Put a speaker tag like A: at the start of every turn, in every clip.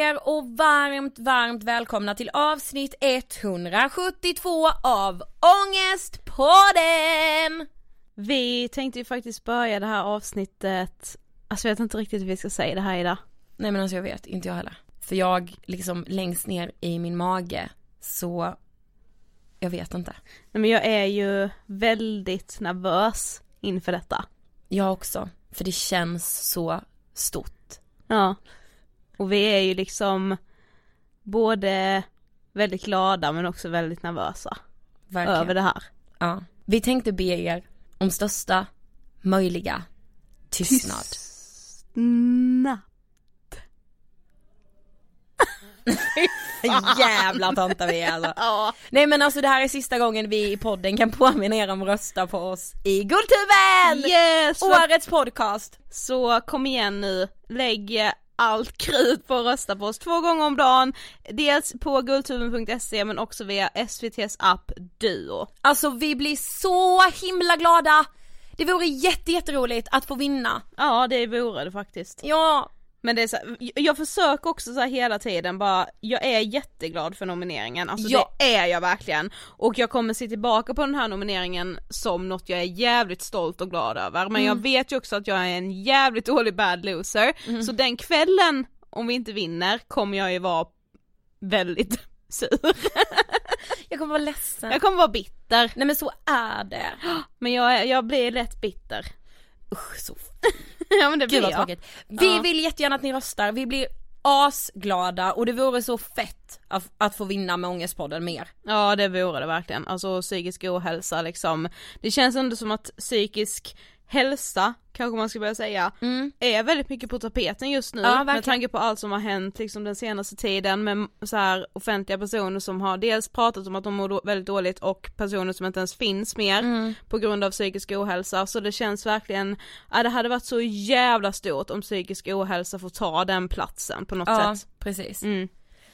A: er och varmt, varmt välkomna till avsnitt 172 av Ångestpodden!
B: Vi tänkte ju faktiskt börja det här avsnittet, alltså jag vet inte riktigt hur vi ska säga det här idag.
A: Nej men alltså jag vet, inte jag heller. För jag liksom längst ner i min mage så, jag vet inte.
B: Nej men jag är ju väldigt nervös inför detta.
A: Jag också, för det känns så stort.
B: Ja. Och vi är ju liksom både väldigt glada men också väldigt nervösa
A: Verkligen.
B: över det här.
A: Ja. Vi tänkte be er om största möjliga tystnad.
B: Tystnad.
A: Jävla töntar vi är alltså.
B: Ja.
A: Nej men alltså det här är sista gången vi i podden kan påminna er om att rösta på oss i Guldtuben!
B: Yes!
A: Årets podcast!
B: Så kom igen nu, lägg allt krut på att rösta på oss två gånger om dagen, dels på guldtuben.se men också via SVTs app Duo.
A: Alltså vi blir så himla glada! Det vore jätte, jätteroligt att få vinna.
B: Ja det vore det faktiskt.
A: Ja,
B: Men det är så, jag försöker också så hela tiden bara, jag är jätteglad för nomineringen, alltså
A: Ja.
B: det är jag verkligen. Och jag kommer se tillbaka på den här nomineringen som något jag är jävligt stolt och glad över, men jag vet ju också att jag är en jävligt dålig bad loser, så den kvällen, om vi inte vinner, kommer jag ju vara väldigt sur.
A: jag kommer vara ledsen.
B: Jag kommer vara bitter,
A: Nej men så är det.
B: men jag, är- jag blir lätt bitter.
A: Usch så
B: ja men det
A: Gud
B: blir jag.
A: Vi
B: Ja.
A: vill jättegärna att ni röstar, vi blir asglada och det vore så fett att, att få vinna med Ångestpodden mer.
B: Ja det vore det verkligen, alltså psykisk ohälsa liksom. Det känns ändå som att psykisk hälsa, kanske man ska börja säga,
A: Mm.
B: är väldigt mycket på tapeten just nu.
A: Ja,
B: med tanke på allt som har hänt liksom den senaste tiden med så här offentliga personer som har dels pratat om att de mår väldigt dåligt och personer som inte ens finns mer
A: Mm.
B: på grund av psykisk ohälsa. Så det känns verkligen, ja det hade varit så jävla stort om psykisk ohälsa får ta den platsen på något
A: Ja,
B: sätt.
A: precis.
B: Mm.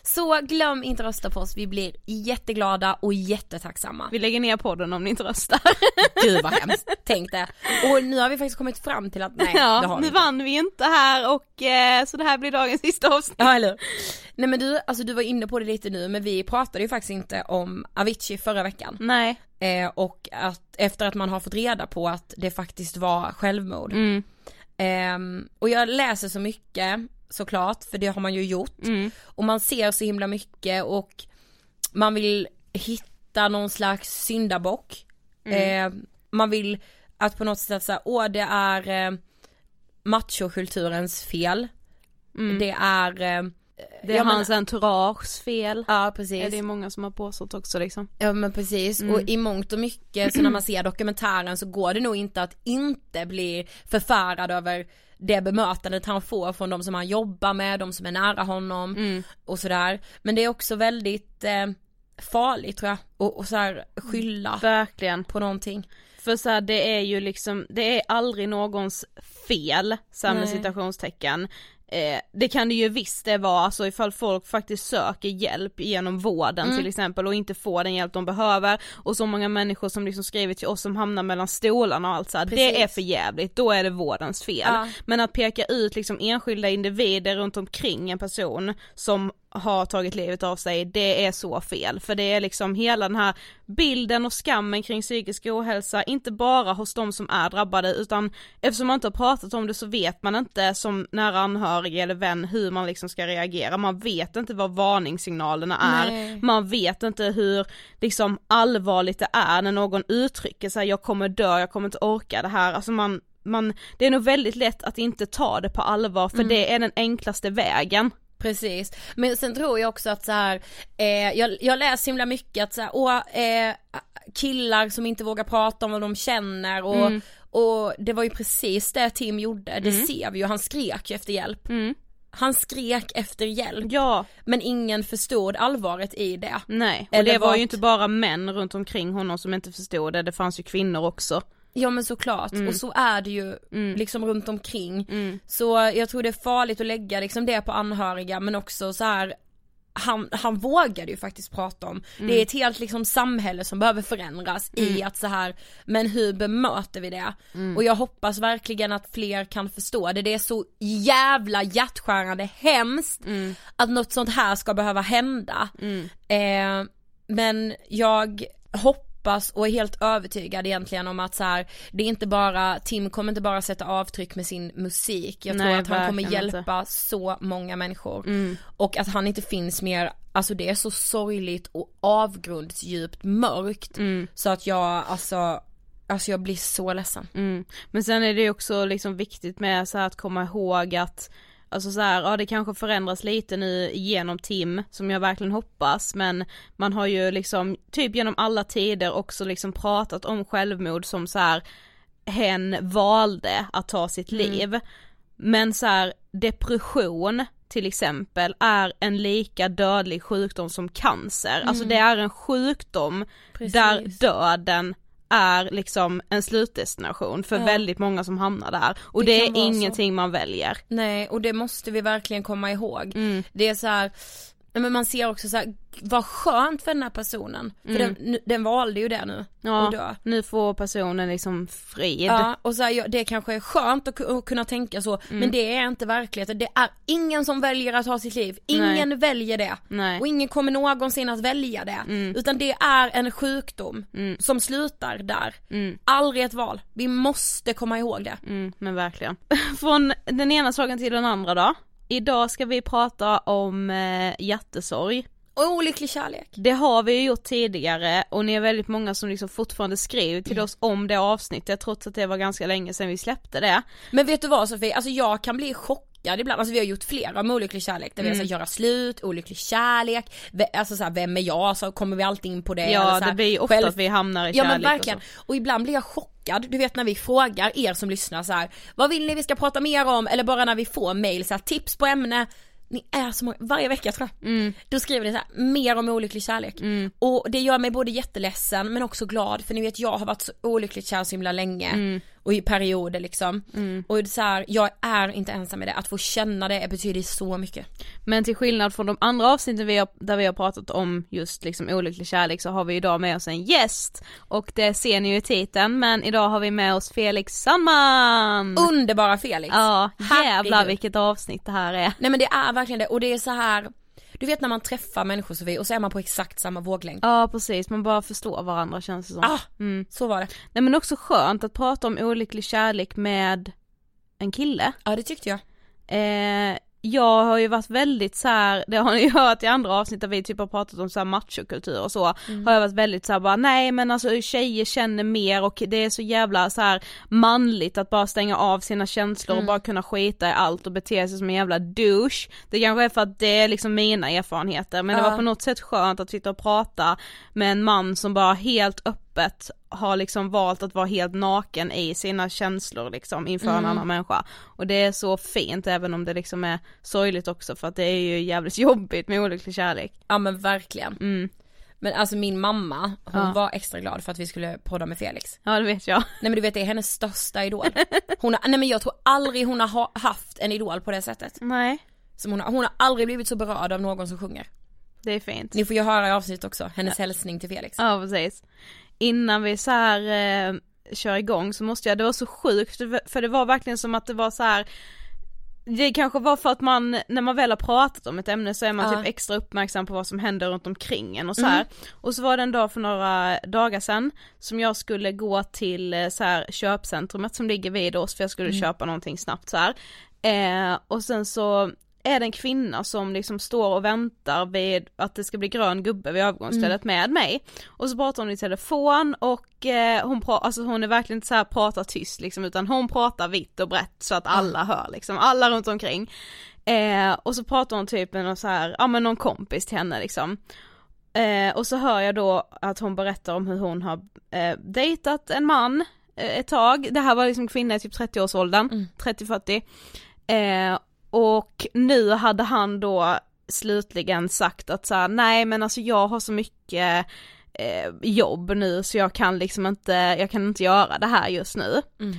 A: Så glöm inte rösta på oss, vi blir jätteglada och jättetacksamma.
B: Vi lägger ner podden om ni inte röstar.
A: Gud vad hemskt, tänk det. Och nu har vi faktiskt kommit fram till att nej, det
B: ja,
A: har vi
B: nu
A: inte.
B: vann vi inte här och eh, så det här blir dagens sista avsnitt.
A: Ja eller? Nej men du, alltså du var inne på det lite nu men vi pratade ju faktiskt inte om Avicii förra veckan.
B: Nej.
A: Eh, och att efter att man har fått reda på att det faktiskt var självmord.
B: Mm.
A: Ehm, och jag läser så mycket såklart, för det har man ju gjort.
B: Mm.
A: Och man ser så himla mycket och man vill hitta någon slags syndabock.
B: Mm.
A: Ehm, man vill att på något sätt säga, åh det är eh, machokulturens fel.
B: Mm.
A: Det är eh,
B: Det är
A: ja, men-
B: hans entourages fel.
A: Ja precis.
B: det är många som har påstått också liksom.
A: Ja men precis,
B: Mm.
A: och i mångt och mycket så när man ser dokumentären så går det nog inte att inte bli förfärad över det bemötandet han får från de som han jobbar med, de som är nära honom
B: Mm.
A: och sådär. Men det är också väldigt eh, farligt tror jag, och, och såhär skylla
B: Verkligen.
A: på någonting.
B: För så här, det är ju liksom, det är aldrig någons fel, så med citationstecken. Eh, det kan det ju visst det vara, alltså ifall folk faktiskt söker hjälp genom vården
A: Mm.
B: till exempel och inte får den hjälp de behöver och så många människor som liksom skriver till oss som hamnar mellan stolarna och allt så här, det är för jävligt, då är det vårdens fel.
A: Ja.
B: Men att peka ut liksom enskilda individer runt omkring en person som har tagit livet av sig, det är så fel. För det är liksom hela den här bilden och skammen kring psykisk ohälsa, inte bara hos de som är drabbade utan eftersom man inte har pratat om det så vet man inte som nära anhörig eller vän hur man liksom ska reagera. Man vet inte vad varningssignalerna är,
A: Nej.
B: man vet inte hur liksom allvarligt det är när någon uttrycker sig, jag kommer dö, jag kommer inte orka det här, alltså man man, det är nog väldigt lätt att inte ta det på allvar för det är den enklaste vägen.
A: Precis, men sen tror jag också att så här, eh, jag, jag läser himla mycket att så här, åh, eh, killar som inte vågar prata om vad de känner och,
B: Mm.
A: och det var ju precis det Tim gjorde, det ser vi ju, han skrek ju efter hjälp.
B: Mm.
A: Han skrek efter hjälp,
B: Ja,
A: men ingen förstod allvaret i det.
B: nej. Och
A: Eller
B: det var
A: vart-
B: ju inte bara män runt omkring honom som inte förstod det, det fanns ju kvinnor också.
A: Ja men såklart, och så är det ju liksom runt omkring.
B: Mm.
A: Så jag tror det är farligt att lägga liksom det på anhöriga men också så här han, han vågade ju faktiskt prata om, det är ett helt liksom samhälle som behöver förändras i att så här, men hur bemöter vi det? Och jag hoppas verkligen att fler kan förstå det, det är så jävla hjärtskärande hemskt att något sånt här ska behöva hända. Eh, men jag hoppas och är helt övertygad egentligen om att så här, det är inte bara, Tim kommer inte bara sätta avtryck med sin musik, jag tror
B: Nej,
A: att han kommer
B: verkligen inte.
A: hjälpa så många människor.
B: Mm.
A: Och att han inte finns mer, alltså det är så sorgligt och avgrundsdjupt mörkt
B: Mm.
A: så att jag alltså, alltså jag blir så ledsen.
B: Mm. Men sen är det också liksom viktigt med så att komma ihåg att Alltså så här, ja det kanske förändras lite nu genom Tim, som jag verkligen hoppas, men man har ju liksom typ genom alla tider också liksom pratat om självmord som så här hen valde att ta sitt liv. Men så här, depression till exempel är en lika dödlig sjukdom som cancer. Alltså det är en sjukdom där
A: Precis.
B: döden är liksom en slutdestination för
A: Ja.
B: väldigt många som hamnar där. Och
A: Det
B: det, är
A: vara så.
B: ingenting man väljer.
A: Nej och det måste vi verkligen komma ihåg.
B: Mm.
A: Det är så här, nej, men man ser också så här, vad skönt för den här personen. För den, nu- den valde ju det nu,
B: Ja,
A: dö.
B: nu får personen liksom frid.
A: Ja, och så här, ja, det kanske är skönt att, att kunna tänka så,
B: Mm.
A: men det är inte verkligheten. Det är ingen som väljer att ha sitt liv. Ingen väljer det.
B: Nej.
A: Och ingen kommer någonsin att välja det. Utan det är en sjukdom som slutar där. Aldrig ett val. Vi måste komma ihåg det.
B: Mm, men verkligen. Från den ena saken till den andra då. Idag ska vi prata om eh, hjärtesorg.
A: Och olycklig kärlek.
B: Det har vi ju gjort tidigare och ni är väldigt många som liksom fortfarande skriver till oss om det avsnittet trots att det var ganska länge sedan vi släppte det.
A: Men vet du vad Sofie, alltså jag kan bli chockad ibland, alltså vi har gjort flera om olycklig kärlek där vi
B: Mm.
A: har sagt göra slut, olycklig kärlek, alltså såhär vem är jag, så kommer vi alltid in på det. eller
B: Ja
A: så här,
B: det blir ju ofta
A: själv-
B: att vi hamnar i
A: Ja
B: kärlek
A: men verkligen,
B: och så.
A: och, ibland blir jag chockad, du vet när vi frågar er som lyssnar så här, vad vill ni vi ska prata mer om? Eller bara när vi får mail så här, tips på ämne, ni är så många, varje vecka tror jag.
B: Mm.
A: Då skriver ni så här, mer om olycklig kärlek. Och det gör mig både jätteledsen men också glad för ni vet jag har varit så olyckligt kär så himla länge.
B: Mm.
A: Och i perioder liksom. Och det är så här, jag är inte ensam med det, att få känna det betyder så mycket.
B: Men till skillnad från de andra avsnitten vi har, där vi har pratat om just liksom olycklig kärlek så har vi idag med oss en gäst och det ser ni ju i titeln men idag har vi med oss Felix Sandman!
A: Underbara Felix!
B: Ja, jävlar
A: Herregud.
B: vilket avsnitt det här är.
A: Nej men det är verkligen det och det är så här du vet när man träffar människor Sofie och så är man på exakt samma våglängd.
B: Ja precis, man bara förstår varandra känns det som.
A: Ah,
B: Mm.
A: så var det.
B: Nej men också skönt att prata om olycklig kärlek med en kille.
A: Ja det tyckte jag.
B: Eh, jag har ju varit väldigt så här, det har ni ju hört i andra avsnitt där vi typ har pratat om så här machokultur och så, har jag varit väldigt så här bara nej men alltså tjejer känner mer och det är så jävla så här manligt att bara stänga av sina känslor och bara kunna skita i allt och bete sig som en jävla douche. Det kanske är för att det är liksom mina erfarenheter men det
A: Ja.
B: var på något sätt skönt att sitta och prata med en man som bara helt öppet har liksom valt att vara helt naken i sina känslor liksom inför en annan människa. Och det är så fint även om det liksom är sorgligt också för att det är ju jävligt jobbigt med olycklig kärlek.
A: Ja men verkligen.
B: Mm.
A: Men alltså min mamma, hon
B: Ja.
A: var extra glad för att vi skulle podda med Felix.
B: Ja det vet jag.
A: Nej men du vet det är hennes största idol. Hon har, nej men jag tror aldrig hon har ha, haft en idol på det sättet.
B: Nej,
A: Som hon, har, hon har aldrig blivit så berörd av någon som sjunger.
B: det är fint.
A: Ni får ju höra i avsnittet också, hennes hälsning till Felix.
B: Ja precis. Innan vi så här eh, kör igång så måste jag, det var så sjukt för- det var verkligen som att det var så här det kanske var för att man, när man väl har pratat om ett ämne så är man
A: Ja.
B: typ extra uppmärksam på vad som händer runt omkring en och så
A: Mm.
B: Och så var det en dag för några dagar sedan som jag skulle gå till eh, så här köpcentrumet som ligger vid oss för jag skulle
A: Mm.
B: köpa någonting snabbt så. Eh, och sen så är det en kvinna som liksom står och väntar vid att det ska bli grön gubbe vid övergångsstället
A: Mm.
B: med mig. Och så pratar hon i telefon och eh, hon, pra- alltså hon är verkligen inte så här pratar tyst liksom utan hon pratar vitt och brett så att alla hör liksom, alla runt omkring. Eh, och så pratar hon typ med någon så här, ja men någon kompis till henne liksom. Eh, och så hör jag då att hon berättar om hur hon har eh, dejtat en man eh, ett tag, det här var liksom kvinna i typ 30-årsåldern,
A: Mm.
B: 30-40. Eh, och nu hade han då slutligen sagt att så här, nej men alltså jag har så mycket eh, jobb nu så jag kan liksom inte, jag kan inte göra det här just nu.
A: Mm.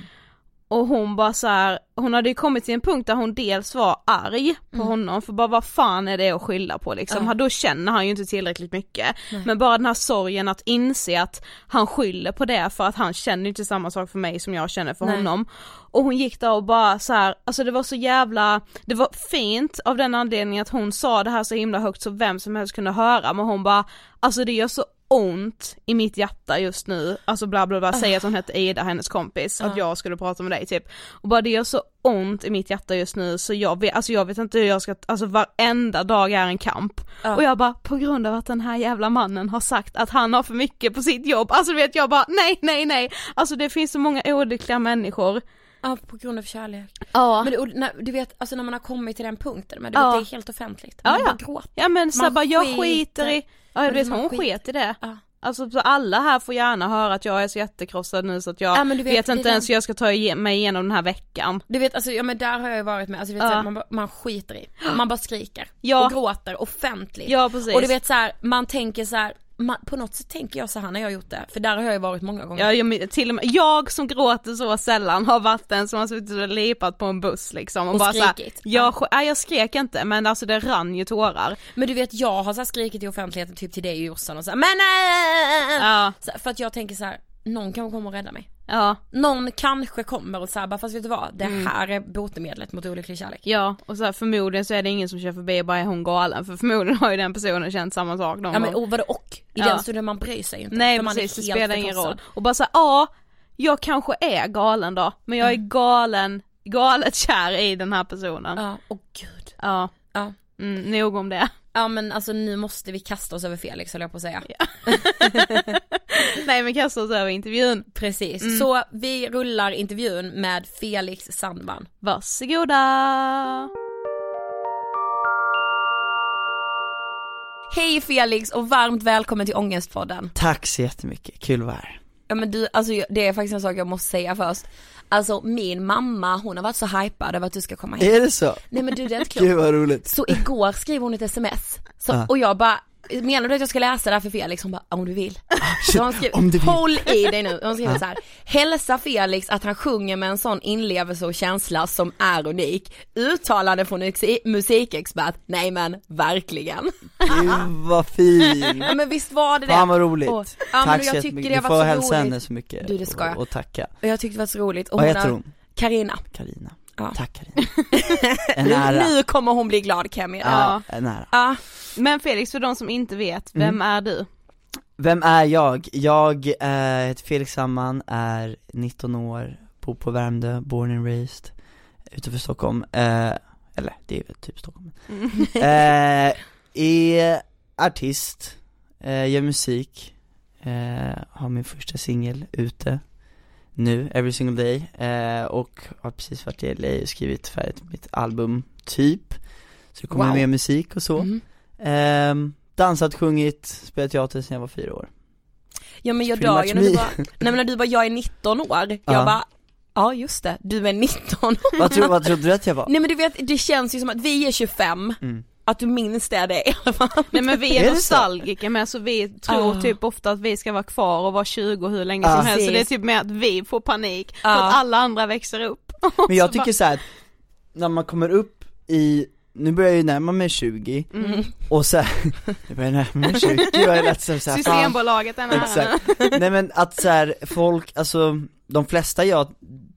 B: Och hon bara så här, hon hade ju kommit till en punkt där hon dels var arg på
A: Mm.
B: honom för bara vad fan är det att skylla på liksom,
A: Ja.
B: då känner han ju inte tillräckligt mycket.
A: Nej.
B: Men bara den här sorgen att inse att han skyller på det för att han känner inte samma sak för mig som jag känner för
A: Nej.
B: honom. Och hon gick där och bara så här, alltså det var så jävla, det var fint av den anledningen att hon sa det här så himla högt så vem som helst kunde höra men hon bara, alltså det gör så ont i mitt hjärta just nu, alltså bla bla bla, säger att hon hette Ida, hennes kompis, att
A: Ja.
B: jag skulle prata med dig typ. Och bara det gör så ont i mitt hjärta just nu så jag vet, alltså jag vet inte hur jag ska, alltså varenda dag är en kamp.
A: Ja.
B: Och jag bara, på grund av att den här jävla mannen har sagt att han har för mycket på sitt jobb, alltså vet jag bara nej, nej, nej, alltså det finns så många olyckliga människor.
A: Ja, på grund av kärlek.
B: Ja.
A: Men och när, du vet, alltså när man har kommit till den punkten, men du
B: Ja.
A: vet, det är helt offentligt.
B: Ja,
A: Man
B: ja.
A: bara gråter.
B: Ja men så
A: Man
B: bara jag
A: skiter-
B: i, ja du vet
A: man
B: hon sket i det.
A: Ja.
B: Alltså så alla här får gärna höra att jag är så jättekrossad nu så att jag
A: Ja,
B: vet,
A: vet,
B: inte ens hur jag ska ta mig igenom den här veckan.
A: Du vet, alltså, ja men där har jag ju varit med, alltså du vet,
B: Ja.
A: så här, man, man skiter i. Man bara skriker.
B: Ja.
A: Och gråter offentligt.
B: Ja precis.
A: Och du vet så här, man tänker så här, man, på något sätt tänker jag så här när jag har gjort det, för där har jag ju varit många gånger.
B: Ja, jag, till och med, jag som gråter så sällan har varit den som har suttit och lipat på en buss liksom och,
A: Och
B: bara så här,
A: skrikit.
B: jag, nej, jag skrek inte men alltså det rann ju tårar.
A: Men du vet jag har så skrikit i offentligheten typ till dig och Jossan och så här, men äh!
B: Ja,
A: så För att jag tänker så här, någon kan komma och rädda mig.
B: Ja,
A: Någon kanske kommer och säger bara fast vet du vad, det
B: Mm.
A: här är botemedlet mot olycklig kärlek.
B: ja och så här, förmodligen så är det ingen som kör förbi och bara är hon galen för förmodligen har ju den personen känt samma sak någon
A: Ja men och vadå och? I
B: Ja.
A: den stunden man bryr sig ju inte.
B: Nej
A: för man är
B: precis, det spelar ingen roll. Och bara såhär, ja, jag kanske är galen då, men jag är galen, galet kär i den här personen. Ja,
A: Ja, och gud.
B: ja.
A: Ja.
B: Mm, nog om det.
A: Ja men alltså nu måste vi kasta oss över Felix höll jag på att säga.
B: Nej men kasta oss över intervjun.
A: Precis,
B: Mm.
A: så vi rullar intervjun med Felix Sandman.
B: Varsågoda!
A: Hej Felix och varmt välkommen till Ångestpodden.
C: Tack så jättemycket, kul att vara här.
A: Ja men du, alltså det är faktiskt en sak jag måste säga först. Alltså min mamma hon har varit så hypad över att du ska komma hit.
C: Är det så?
A: Nej men du det är inte klokt.
C: Gud vad roligt.
A: Så igår skrev hon ett sms, så,
C: Ja.
A: och jag bara, menar du att jag ska läsa det här för Felix? Hon bara, om du vill. Så hon skrev,
C: om du vill.
A: håll i dig nu, hon skriver så här. Hälsa Felix att han sjunger med en sån inlevelse och känsla som är unik. Uttalande från musik- musikexpert, nej men verkligen.
C: Gud vad fin.
A: Ja men visst var det det?
C: Fan vad roligt.
A: Och- ja,
C: Tack så jättemycket. Du får hälsa
A: roligt.
C: henne så mycket.
A: Du, det ska jag.
C: Och, och tacka.
A: Och jag tyckte det var så roligt. Och
C: Vad heter hon?
A: Carina.
C: Karina.
A: Ja.
C: Tack Karina. En ära.
A: Nu kommer hon bli glad kan jag meddela.
C: Ja, en ära.
A: Ja.
B: Men Felix, för de som inte vet, vem
C: Mm.
B: är du?
C: Vem är jag? Jag eh, heter Felix Samman, är 19 år, bor på Värmdö, born and raised, utanför Stockholm, eh, eller det är väl typ Stockholm eh, Är artist, gör musik, har min första singel ute nu, every single day, eh, och har precis varit i LA och skrivit färdigt mitt album, typ Så det kommer
A: Wow.
C: mer musik och så
A: Mm.
C: Ehm, dansat, sjungit, spelat teater sedan jag var fyra år
A: Ja men jag dör ju när du bara, nej men när du bara jag är 19 år, jag
C: Ja.
A: bara Ja just det, du är 19 år.
C: vad, tro, vad trodde du att jag var?
A: Nej men du vet, det känns ju som att vi är 25,
C: Mm.
A: Att du minns det det fall.
B: Nej men vi
C: Är
B: är
C: så?
B: nostalgiker med så vi tror
A: Ah.
B: typ ofta att vi ska vara kvar och vara 20 hur länge
C: Ah.
B: som helst så det är typ med att vi får panik för
A: Ah.
B: att alla andra växer upp.
C: Men jag
B: Så
C: tycker så här, när man kommer upp i, nu börjar jag ju närma mig 20
A: Mm.
C: och så här, nu börjar jag närma mig 20, jag är lätt så här,
B: Systembolaget är nära.
C: Exakt, nej men att så här, folk, alltså de flesta jag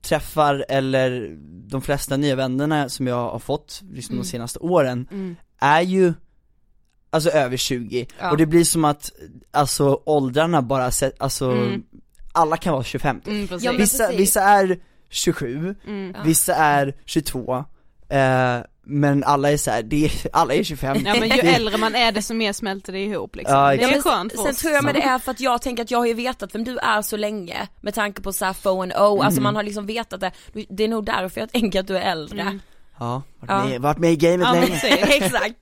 C: träffar eller de flesta nya vännerna som jag har fått liksom
A: Mm.
C: de senaste åren
B: Mm.
C: Är ju Alltså över 20,
A: Ja.
C: och det blir som att, alltså åldrarna bara, sett, alltså
B: Mm.
C: alla kan vara 25 typ.
B: Mm, precis.
A: Ja,
C: vissa, vissa är 27,
B: Mm.
C: Vissa är 22, eh, men alla är så här, det är, alla är 25
B: Ja men ju äldre man är desto mer smälter det ihop liksom.
C: Ja,
B: det är
A: Ja,
B: skönt för
A: Sen
B: oss.
A: tror jag med det är för att jag tänker att jag har ju vetat vem du är så länge med tanke på såhär Fo and O, alltså
C: Mm.
A: man har liksom vetat det, det är nog därför jag tänker att du är äldre.
B: Mm.
C: Ja, varit,
A: Ja.
C: Med, varit med i gamet
B: Ja, men
C: länge
B: precis.
A: Exakt.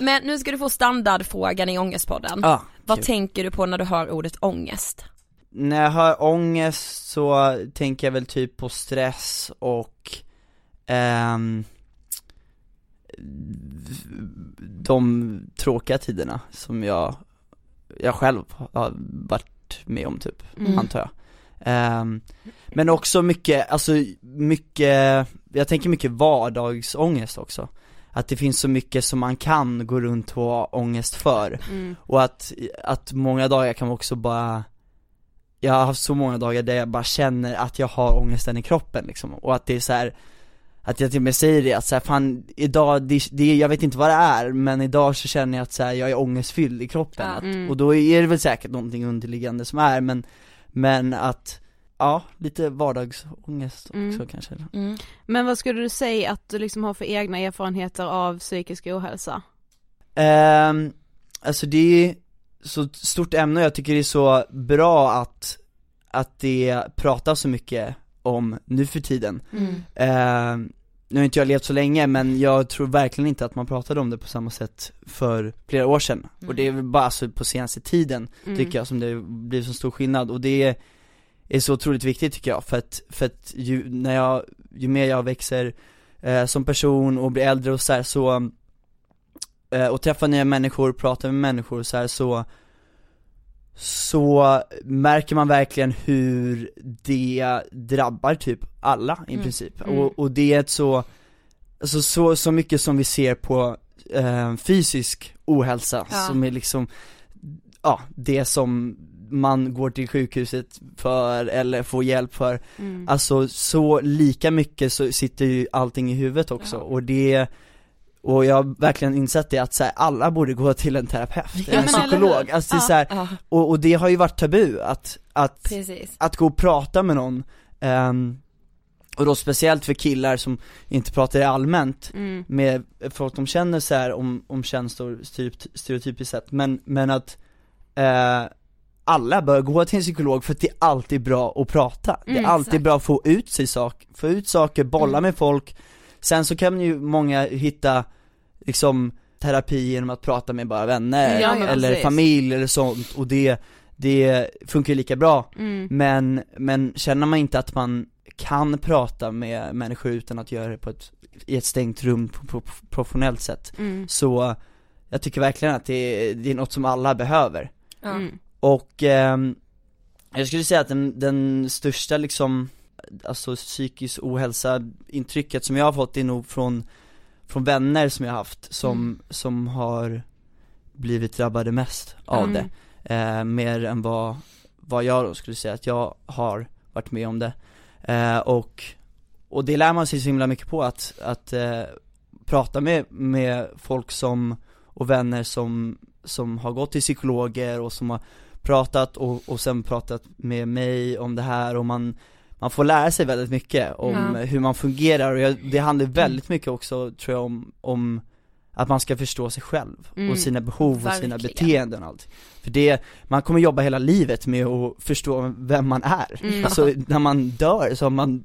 A: Men nu ska du få standardfrågan i Ångestpodden.
C: Ja,
A: Vad
C: kul.
A: tänker du på när du hör ordet ångest?
C: När jag hör ångest så tänker jag väl typ på stress och ehm, de tråkiga tiderna som jag, jag själv har varit med om typ,
B: Mm.
C: antar jag. Ehm, men också mycket, alltså mycket, jag tänker mycket vardagsångest också. Att det finns så mycket som man kan gå runt och ha ångest för.
B: Mm.
C: Och att, att många dagar kan man också bara Jag har haft så många dagar där jag bara känner att jag har ångesten i kroppen liksom, och att det är så här Att jag till och med säger det att så här, fan idag, det, det, jag vet inte vad det är, men idag så känner jag att så här, jag är ångestfylld i kroppen,
A: Ja.
C: att,
B: Mm.
C: och då är det väl säkert någonting underliggande som är, men Men att, ja, lite vardagsångest också
B: Mm.
C: kanske
A: Mm.
B: Men vad skulle du säga att du liksom har för egna erfarenheter av psykisk ohälsa?
C: Ehm, alltså det är så stort ämne och jag tycker det är så bra att, att det pratas så mycket om nu för tiden.
A: Mm.
C: Ehm, nu har inte jag levt så länge men jag tror verkligen inte att man pratade om det på samma sätt för flera år sedan. Och det är väl bara alltså på senaste tiden
B: Mm.
C: tycker jag som det blir så stor skillnad och det är så otroligt viktigt tycker jag för att, för att ju, när jag, ju mer jag växer eh, som person och blir äldre och så här, så eh, och träffar nya människor, pratar med människor och så här, så så märker man verkligen hur det drabbar typ alla i
A: Mm.
C: princip.
B: Mm.
C: Och, och det är ett så, alltså så, så mycket som vi ser på eh, fysisk ohälsa
A: Ja.
C: som är liksom, ja, det som man går till sjukhuset för eller får hjälp för.
B: Mm.
C: Alltså så lika mycket så sitter ju allting i huvudet också
A: Ja.
C: och det och jag har verkligen insett det att så här, alla borde gå till en terapeut,
A: Ja,
C: en psykolog, alltså det är så här,
A: Ja,
C: och, och det har ju varit tabu att, att,
A: precis.
C: att gå och prata med någon ehm, och då speciellt för killar som inte pratar allmänt
B: Mm.
C: med folk de känner så här om, om känslor stereoty- stereotypiskt sett, men, men att eh, alla bör gå till en psykolog för att det är alltid bra att prata, det är
B: Mm,
C: alltid
A: exakt.
C: bra att få ut sig sak, få ut saker, bolla
A: Mm.
C: med folk Sen så kan ju många hitta liksom terapi genom att prata med bara vänner
B: Ja,
C: eller
B: precis.
C: familj eller sånt och det, det funkar ju lika bra
B: Mm.
C: men, men känner man inte att man kan prata med människor utan att göra det på ett, i ett stängt rum på, på, på professionellt sätt
B: Mm.
C: Så jag tycker verkligen att det är, det är något som alla behöver.
B: Mm.
C: Och ehm, jag skulle säga att den, den största liksom, alltså psykisk ohälsa intrycket som jag har fått är nog från, från vänner som jag har haft som,
A: Mm.
C: som har blivit drabbade mest av
B: Mm.
C: det eh, Mer än vad, vad jag då skulle säga att jag har varit med om det eh, och, och det lär man sig så himla mycket på att, att eh, prata med, med folk som, och vänner som, som har gått till psykologer och som har pratat och, och sen pratat med mig om det här och man man får lära sig väldigt mycket om
A: Ja.
C: hur man fungerar och jag, det handlar väldigt mycket också tror jag om, om att man ska förstå sig själv
B: Mm.
C: och sina behov och sina beteenden och allt. För det, man kommer jobba hela livet med att förstå vem man är.
B: Mm.
C: Alltså när man dör så har man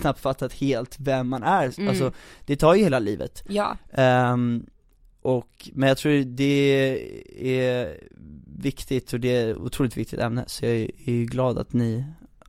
C: knappt fattat helt vem man är,
B: Mm.
C: alltså det tar ju hela livet.
A: Ja,
C: Ehm, och, men jag tror det är viktigt och det är otroligt viktigt ämne, så jag är, är ju glad att ni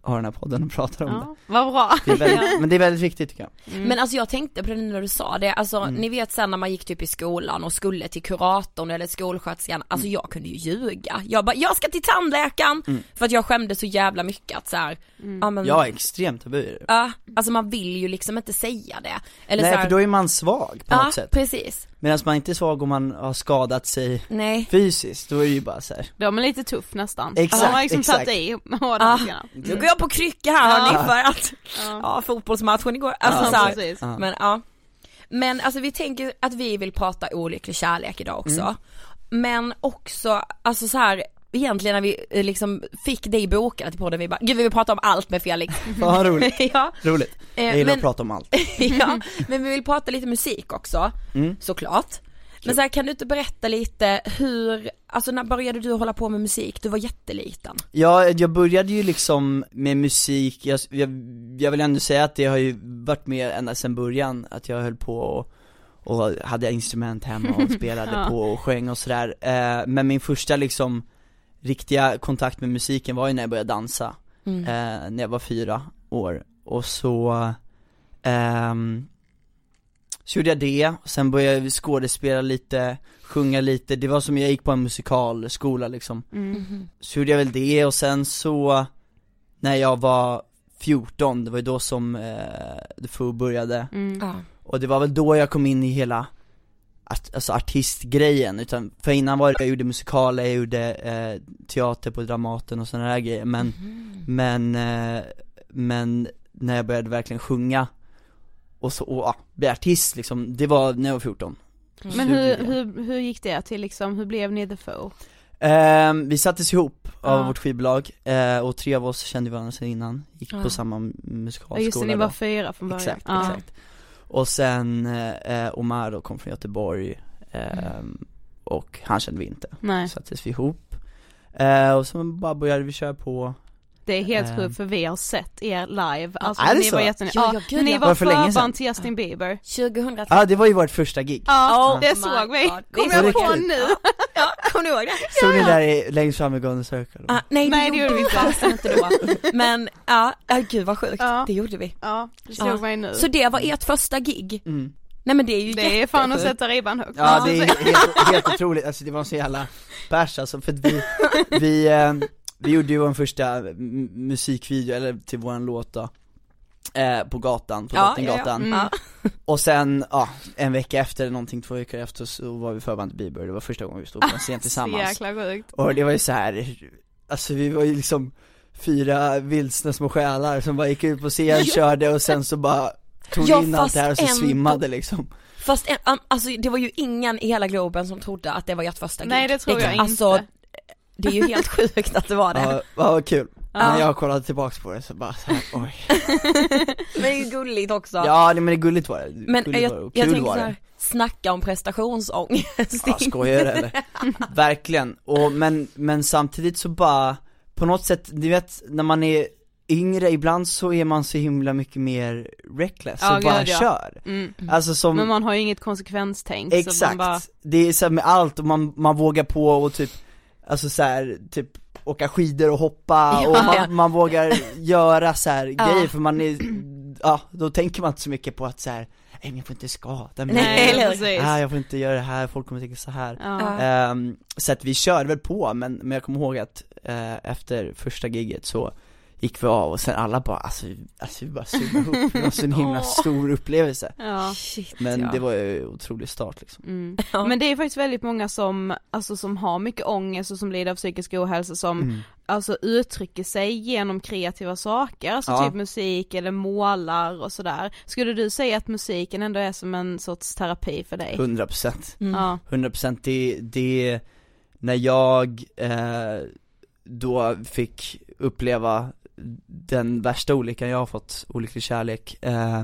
C: har den här podden och pratar om det.
B: Ja, vad bra.
C: det är väldigt, men det är väldigt viktigt tycker jag.
B: Mm.
A: men alltså jag tänkte på det nu när du sa det, alltså
C: Mm.
A: ni vet sen när man gick typ i skolan och skulle till kuratorn eller skolsköterskan, alltså jag kunde ju ljuga. Jag bara, jag ska till tandläkaren!
C: Mm.
A: För att jag skämde så jävla mycket att så här,
B: Mm.
A: ja men
C: Jag är extremt tabu det.
A: Ja, alltså man vill ju liksom inte säga det. Eller
C: Nej
A: så här,
C: för då är man svag på
A: ja,
C: något sätt.
A: precis.
C: Medan man inte är svag om man har skadat sig
A: Nej.
C: fysiskt, då är det ju bara så här.
B: Då är man lite tuff nästan.
C: Exakt,
B: har man liksom
C: exakt.
B: tagit i
A: Ah.
B: hårdhandskarna.
A: Nu går jag på krycka här hörni
B: Ja.
A: för att,
B: Ja.
A: ja fotbollsmatchen igår, alltså
B: Ja,
A: så här,
B: precis.
C: Ja.
A: men ja. Men alltså vi tänker att vi vill prata olycklig kärlek idag också.
C: Mm.
A: Men också, alltså så här egentligen när vi eh, liksom fick dig bokade till podden, vi bara, gud vi vill prata om allt med Felix.
C: Vad roligt,
A: ja,
C: roligt.
A: eh,
C: Jag gillar
A: men,
C: att prata om allt.
A: ja, men vi vill prata lite musik också,
C: Mm.
A: såklart. Men så här, kan du inte berätta lite hur, alltså när började du hålla på med musik? Du var jätteliten.
C: Ja, jag började ju liksom med musik, jag, jag, jag vill ändå säga att det har ju varit med ända sedan början, att jag höll på och, och hade instrument hemma och spelade
B: Ja.
C: på och sjöng och sådär. Eh, men min första liksom riktiga kontakt med musiken var ju när jag började dansa,
A: Mm.
C: eh, när jag var fyra år. Och så, ehm, så gjorde jag det, sen började jag skådespela lite, sjunga lite, det var som jag gick på en musikalskola liksom
B: Mm.
A: Mhm.
C: så gjorde jag väl det och sen så När jag var 14, det var ju då som eh, The Foo började
B: Mm.
A: Ja.
C: Och det var väl då jag kom in i hela art, Alltså artistgrejen, utan för innan var det, jag gjorde musikaler, jag gjorde eh, teater på Dramaten och sådana där grejer men
A: Mhm.
C: Men, eh, men när jag började verkligen sjunga och så, och ja, bli artist liksom, det var när jag var 14
B: Men
C: Så
B: hur, hur, hur gick det till liksom, hur blev ni The Foe?
C: Ehm, vi sattes ihop av
B: Ja.
C: vårt skivbolag, eh, och tre av oss kände varandra sedan innan, gick
A: Ja.
C: på samma
B: Ja
C: musikalskola
B: just det, ni var
C: då.
B: fyra från början.
C: Exakt,
B: ja.
C: exakt Och sen, eh, Omar då kom från Göteborg, ehm, och han kände vi inte,
B: Nej,
C: sattes vi ihop. Eh, Och så bara började vi köra på
B: det är helt
C: Ehm.
B: sjukt för vi har sett er live, alltså
C: är det
B: ni
C: så?
B: var jätten...
A: Ja,
B: Ja,
A: gud,
B: ni
A: ja.
B: var
C: Var det för länge sedan?
B: förband till Justin Bieber.
A: 2013.
C: Ja ah, det var ju vårt första gig
B: Ja,
A: Oh
B: det såg vi.
A: God.
B: Kom
A: Det är
B: jag
A: så
B: på nu?
A: Ja, kommer du ihåg det?
C: Stod ni där i, längst fram i Golden Circle?
A: Ah, nej,
B: Nej, det gjorde vi inte.
A: fasen inte då. Men ja, ja gud vad sjukt,
B: Ja.
A: det gjorde vi.
B: Ja, det slog
A: Ja.
B: mig nu.
A: Så det var ert första gig?
C: Mm.
A: Nej men det är ju
B: det är fan att sätta ribban högt.
C: Ja det är helt, helt otroligt, alltså det var så jävla bärs alltså, för att vi, vi, eh, vi gjorde ju vår första musikvideo, eller till våran låt då eh, På gatan, på
A: Ja,
C: Drottninggatan
B: ja, ja.
A: Ja.
C: Och sen, ja, en vecka efter, eller någonting, två veckor efter så var vi förband till Bieber, det var första gången vi stod på en scen
B: Så
C: tillsammans
B: jäkla sjukt.
C: Och det var ju så här, alltså vi var ju liksom fyra vilsna små själar som bara gick ut på scen, körde och sen så bara tog
A: Ja,
C: in allt det här och så
A: ändå-
C: svimmade liksom
A: Fast en, um, alltså det var ju ingen i hela Globen som trodde att det var ert första gig.
B: Nej det tror jag
A: kan-
B: inte.
A: Det är ju helt sjukt att det var det.
C: Ja, vad kul.
B: Ja.
C: När jag kollade tillbaks på det så bara så här, oj
A: Men det är ju gulligt också.
C: Ja nej, men det är gulligt var det,
A: men
C: gulligt
A: jag,
C: var det, och
A: jag
C: kul
A: tänker
C: var
A: så
C: det
A: här, snacka om prestationsångest.
C: Ja, skojar du eller? Verkligen, och, men, men samtidigt så bara, på något sätt, du vet när man är yngre, ibland så är man så himla mycket mer reckless
B: Ja,
C: och bara
B: ja.
C: kör
B: Mm.
C: Alltså som,
B: Men man har ju inget konsekvenstänk så
C: exakt,
B: man bara,
C: det är så här med allt och man, man vågar på och typ, alltså så här, typ åka skidor och hoppa
A: Ja.
C: och man, man vågar göra så här
A: Ja.
C: grejer för man är, ja då tänker man inte så mycket på att så här, nej men jag får inte skada mig,
A: Nej,
C: ah, jag får inte göra det här, folk kommer tänka så här
B: Ja.
A: Ja.
C: Ehm, så att vi körde väl på, men, men jag kommer ihåg att eh, efter första giget så gick vi av och sen alla bara, alltså, alltså vi bara summade ihop, det var så en himla stor upplevelse
B: Ja.
A: Shit,
C: Men
A: ja.
C: det var ju en otrolig start liksom
B: Mm.
A: Ja.
B: Men det är faktiskt väldigt många som, alltså som har mycket ångest och som lider av psykisk ohälsa som
C: mm.
B: alltså uttrycker sig genom kreativa saker, alltså
C: Ja.
B: typ musik eller målar och sådär. Skulle du säga att musiken ändå är som en sorts terapi för dig?
C: 100%
A: Mm.
B: Ja.
C: 100% det, det, när jag eh, då fick uppleva den värsta olyckan jag har fått, olycklig kärlek, eh,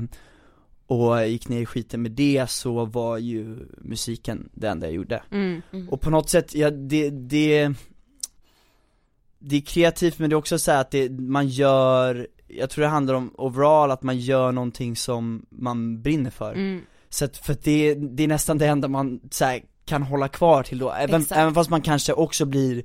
C: och gick ner i skiten med det så var ju musiken det enda jag gjorde
B: Mm.
A: Mm.
C: Och på något sätt, ja det, det Det är kreativt men det är också så här att det, man gör Jag tror det handlar om overall att man gör någonting som man brinner för
B: Mm.
C: Så att, för att det, det är nästan det enda man så här, kan hålla kvar till då, även, även fast man kanske också blir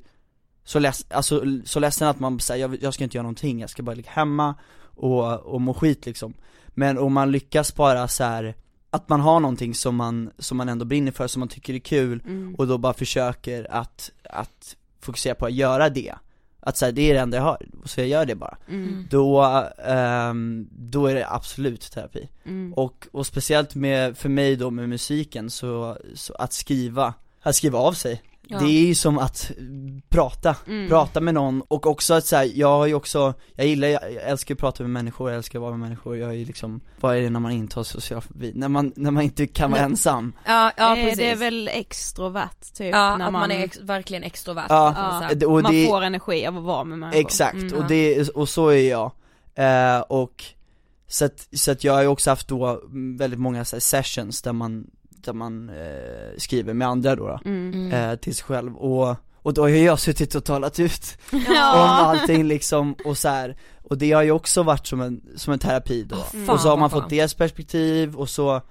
C: så, leds, alltså, så ledsen att man säger jag, jag ska inte göra någonting, jag ska bara ligga hemma och, och må skit liksom Men om man lyckas bara så här att man har någonting som man, som man ändå brinner för, som man tycker är kul
B: Mm.
C: och då bara försöker att, att fokusera på att göra det Att säga det är det enda jag har, så jag gör det bara
B: Mm.
C: Då, ehm, då är det absolut terapi
B: Mm.
C: och, och speciellt med, för mig då med musiken så, så att skriva, att skriva av sig
A: Ja.
C: det är ju som att prata,
B: Mm.
C: prata med någon och också att så här, jag har ju också, jag gillar, jag älskar att prata med människor, jag älskar att vara med människor, jag är ju liksom, vad är det när man inte har social fobi? När man, när man inte kan vara ensam
A: Ja, ja
B: Eh,
A: precis.
B: det är väl extrovert typ,
A: ja,
B: när
A: att man, är ex- verkligen extrovert.
C: Ja,
A: att man så här-
C: det- och
B: man
C: det,
B: får energi av att vara med människor.
C: exakt,
B: Mm.
C: och det, och så är jag, eh, och så att, så att jag har ju också haft då väldigt många så här, sessions där man, där man eh, skriver med andra då, då
B: Mm.
A: Mm.
C: eh, till sig själv och, och då har jag suttit och talat ut om
B: Ja.
C: allting liksom och så här. och det har ju också varit som en, som en terapi då,
A: fan
C: och så har man fått deras perspektiv och så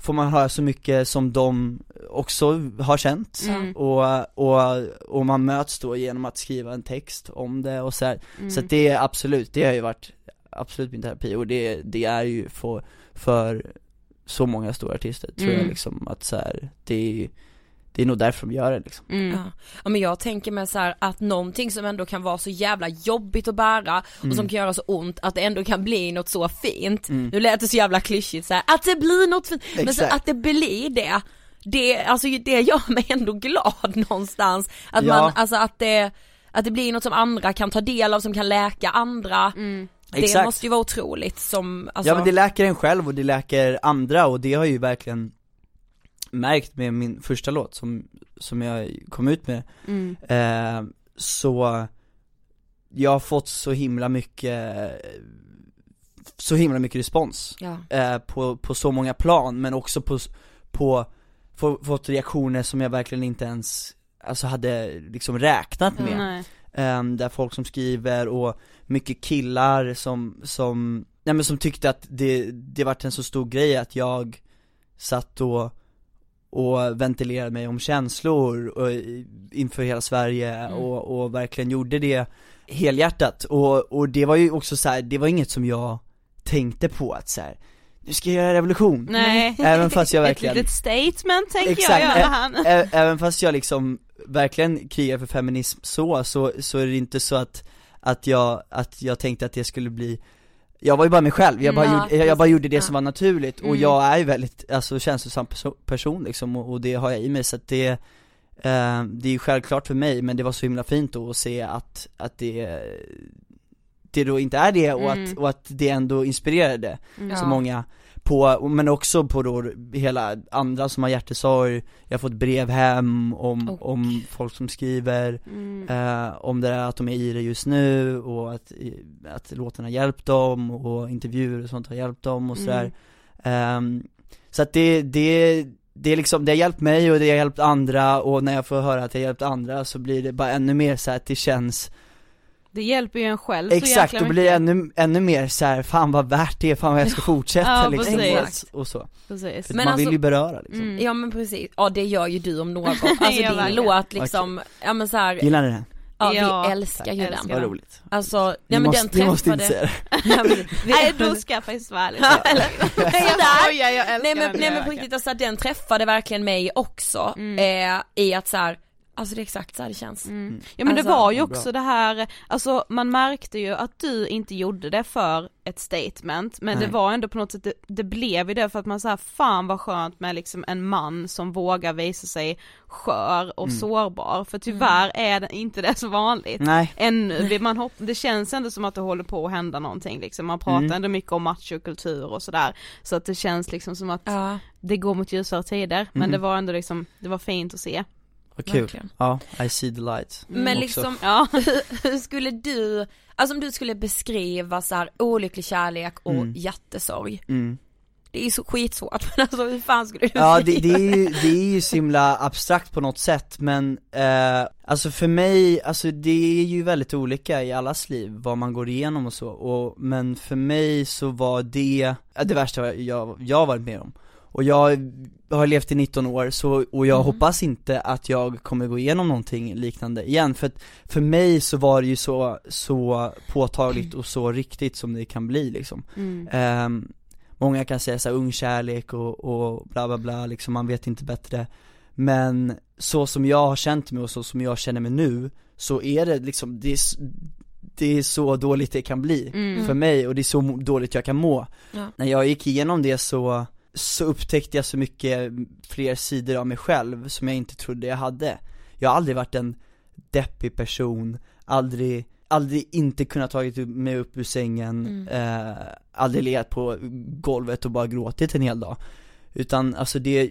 C: får man höra så mycket som de också har känt
B: Mm.
C: och, och, och man möts då genom att skriva en text om det och så här.
B: Mm.
C: så att det är absolut, det har ju varit absolut min terapi och det, det är ju för, för så många stora artister tror
B: Mm.
C: jag liksom att så här, det är, det är nog därför de gör det liksom
B: Mm.
A: Ja. ja men jag tänker mig så här att någonting som ändå kan vara så jävla jobbigt att bära och som kan göra så ont att det ändå kan bli något så fint.
C: Mm.
A: Nu lät det så jävla klyschigt så här, att det blir något fint, men så
C: Exakt.
A: att det blir det, det, alltså det gör mig ändå glad någonstans. Att
C: Ja.
A: man, alltså att det, att det blir något som andra kan ta del av, som kan läka andra.
B: Mm.
A: Det
C: Exakt.
A: måste ju vara otroligt som, alltså,
C: Ja men det läker en själv och det läker andra och det har jag ju verkligen märkt med min första låt som, som jag kom ut med
B: Mm.
C: eh, Så jag har fått så himla mycket Så himla mycket respons
A: ja.
C: eh, på, på så många plan men också på, på, få, fått reaktioner som jag verkligen inte ens Alltså hade liksom räknat med
B: Nej.
C: Ehm, där folk som skriver och mycket killar som, som, nej men som tyckte att det, det vart en så stor grej att jag satt och, och ventilerade mig om känslor och, inför hela Sverige
A: Mm.
C: och, och verkligen gjorde det helhjärtat och, och det var ju också så här, det var inget som jag tänkte på att så här, nu ska jag göra revolution
B: Nej.
C: Även fast jag verkligen
B: Ett litet statement tänker
C: Exakt,
B: jag göra nu.
C: Ä- Även fast jag liksom verkligen krigar för feminism så, så, så är det inte så att, att jag, att jag tänkte att det skulle bli jag var ju bara mig själv, jag bara,
A: Mm,
C: gjorde,
A: ja,
C: jag bara gjorde det
A: Ja.
C: som var naturligt och
A: Mm.
C: jag är ju väldigt, alltså känslosam perso- person liksom och, och det har jag i mig så att det eh, Det är ju självklart för mig men det var så himla fint då att se att, att det Det då inte är det och,
B: Mm.
C: att, och att det ändå inspirerade
B: Mm.
C: så många på, men också på då hela andra som har hjärtesorg, jag har fått brev hem om,
A: Oh.
C: om folk som skriver,
B: Mm.
C: eh, om det där att de är i det just nu och att, att låten har hjälpt dem och intervjuer och sånt har hjälpt dem och sådär Ehm, Så att det, det, det är liksom, det har hjälpt mig och det har hjälpt andra och när jag får höra att det har hjälpt andra så blir det bara ännu mer så att det känns
B: Det hjälper ju en själv så
C: Exakt,
B: jäkla
C: då blir ännu, ännu mer så här, fan vad värt det är, fan vad jag ska fortsätta
B: Ja,
C: liksom
B: precis.
C: och, och så
B: Precis.
C: För
A: Men
C: man
A: alltså-
C: vill ju beröra liksom
B: Mm.
A: Ja men precis, ja det gör ju du om något. Alltså din låt liksom, ja men så här,
C: Gillar ni den?
A: ja,
B: Ja,
A: vi älskar ju den.
C: Vad roligt
A: Alltså,
C: Ni
A: ja men
C: måste,
A: den
C: ni måste inte
A: träffade,
C: säga det
B: Nej då ska jag faktiskt vara ärlig.
A: Eller-
B: Nej jag skojar, jag älskar
A: nej men,
B: den
A: nej men på riktigt alltså den träffade verkligen mig också,
B: Mm.
A: eh, i att så här, alltså det är exakt så här det känns.
B: Mm. Ja men
A: Alltså,
B: det var ju också
C: bra.
B: det här, alltså man märkte ju att du inte gjorde det för ett statement men
C: Nej.
B: det var ändå på något sätt, det, det blev ju det för att man säger fan vad skönt med liksom en man som vågar visa sig skör och
C: Mm.
B: sårbar för tyvärr är det inte det så vanligt.
C: Nej,
B: Ännu, man hopp, det känns ändå som att det håller på att hända någonting liksom, man pratar
C: Mm.
B: ändå mycket om machokultur och sådär så att det känns liksom som att
A: Ja,
B: det går mot ljusare tider men det var ändå liksom, det var fint att se.
C: Vad kul
A: verkligen.
C: Ja, I see the light
A: Men
C: också.
A: liksom,
B: Ja.
A: hur skulle du, alltså om du skulle beskriva så här olycklig kärlek och
C: Mm.
A: hjärtesorg,
C: mm.
A: det är ju så skitsvårt men alltså hur fan skulle du
C: Ja det, det, är ju, det är ju så himla abstrakt på något sätt men, eh, alltså för mig, alltså det är ju väldigt olika i allas liv vad man går igenom och så, och, men för mig så var det, det värsta jag, jag har varit med om och jag har levt i 19 år så, och jag
A: Mm.
C: hoppas inte att jag kommer gå igenom någonting liknande igen för att för mig så var det ju så, så påtagligt och så riktigt som det kan bli liksom
B: Mm.
C: Ehm, Många kan säga såhär ung kärlek och, och bla bla bla, liksom man vet inte bättre Men så som jag har känt mig och så som jag känner mig nu, så är det liksom, det är, det är så dåligt det kan bli
B: Mm.
C: för mig och det är så dåligt jag kan må
A: Ja.
C: När jag gick igenom det så, så upptäckte jag så mycket fler sidor av mig själv som jag inte trodde jag hade jag har aldrig varit en deppig person, aldrig, aldrig inte kunnat tagit mig upp ur sängen,
A: Mm.
C: eh, aldrig legat på golvet och bara gråtit en hel dag. Utan alltså det,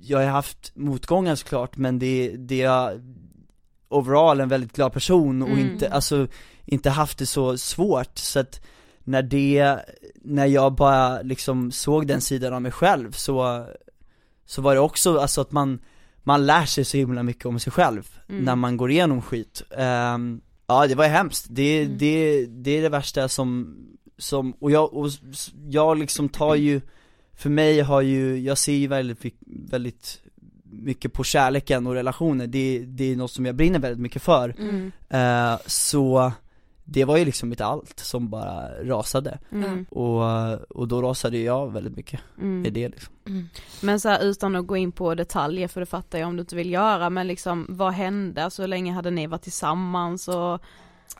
C: jag har haft motgångar såklart men det, det är overall en väldigt glad person och
A: Mm.
C: inte, alltså inte haft det så svårt så att när det, när jag bara liksom såg den sidan av mig själv så, så var det också alltså att man, man lär sig så himla mycket om sig själv
B: Mm.
C: när man går igenom skit. Ehm, ja det var hemskt, det,
A: Mm.
C: det, det är det värsta som, som och jag, och jag liksom tar ju, för mig har ju, jag ser ju väldigt, väldigt mycket på kärleken och relationer, det, det är något som jag brinner väldigt mycket för.
A: Mm.
C: Eh, så det var ju liksom mitt allt som bara rasade.
B: Mm.
C: Och, och då rasade jag väldigt mycket
B: Mm.
C: i det liksom.
A: Mm.
B: Men så här, utan att gå in på detaljer, för det fattar jag om du inte vill göra, men liksom vad hände? Så länge hade ni varit tillsammans och,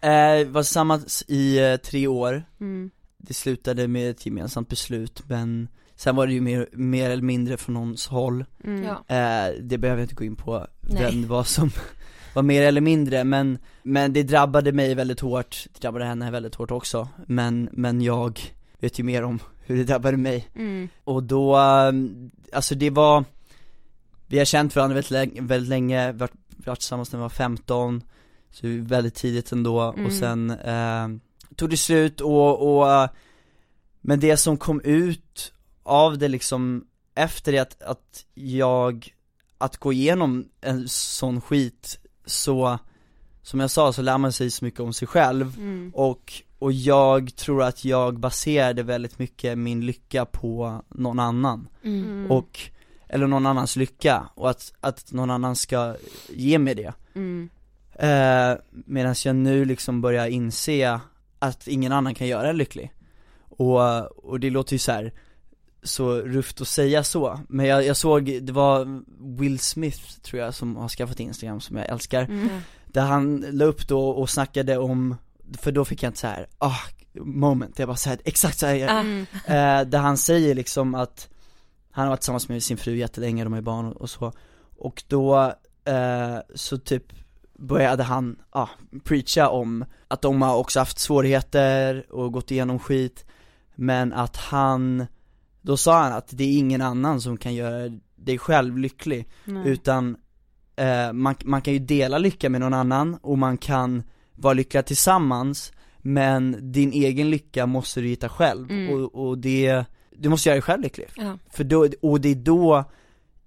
C: Eh, var tillsammans i eh, tre år,
B: mm,
C: det slutade med ett gemensamt beslut men sen var det ju mer, mer eller mindre från någons håll.
B: mm,
A: Ja.
C: Eh, det behöver jag inte gå in på,
A: Nej.
C: vem det var som var mer eller mindre men, men det drabbade mig väldigt hårt, det drabbade henne väldigt hårt också, men, men jag vet ju mer om hur det drabbade mig.
B: mm,
C: Och då, um, alltså det var, vi har känt varandra väldigt länge, väldigt länge varit, varit tillsammans när vi var 15, så väldigt tidigt ändå,
B: Mm.
C: och sen eh, tog det slut och, och, eh, men det som kom ut av det liksom, efter det att, att jag, att gå igenom en sån skit, så, som jag sa så lär man sig så mycket om sig själv,
B: mm,
C: och, och jag tror att jag baserade väldigt mycket min lycka på någon annan.
A: Mm.
B: mm,
C: och, eller någon annans lycka och att, att någon annan ska ge mig det.
B: Mm,
C: eh, Medan jag nu liksom börjar inse att ingen annan kan göra en lycklig. Och, och det låter ju så här så rufft att säga så, men jag, jag såg, det var Will Smith tror jag som har skaffat Instagram som jag älskar.
B: Mm,
C: där han la upp då och snackade om, för då fick jag inte så här, ah, moment, jag bara såhär, exakt så här,
A: Ah.
B: mm,
C: eh, där han säger liksom att han har varit tillsammans med sin fru jättelänge, de har ju barn och, och så, och då eh, så typ började han, ja, ah, preacha om att de har också haft svårigheter och gått igenom skit, men att han, då sa han att det är ingen annan som kan göra dig själv lycklig,
B: nej.
C: utan eh, man, man kan ju dela lycka med någon annan och man kan vara lyckliga tillsammans Men din egen lycka måste du hitta själv
B: Mm.
C: och, och det, du måste göra dig själv lycklig
A: Ja.
C: För då, och det är då,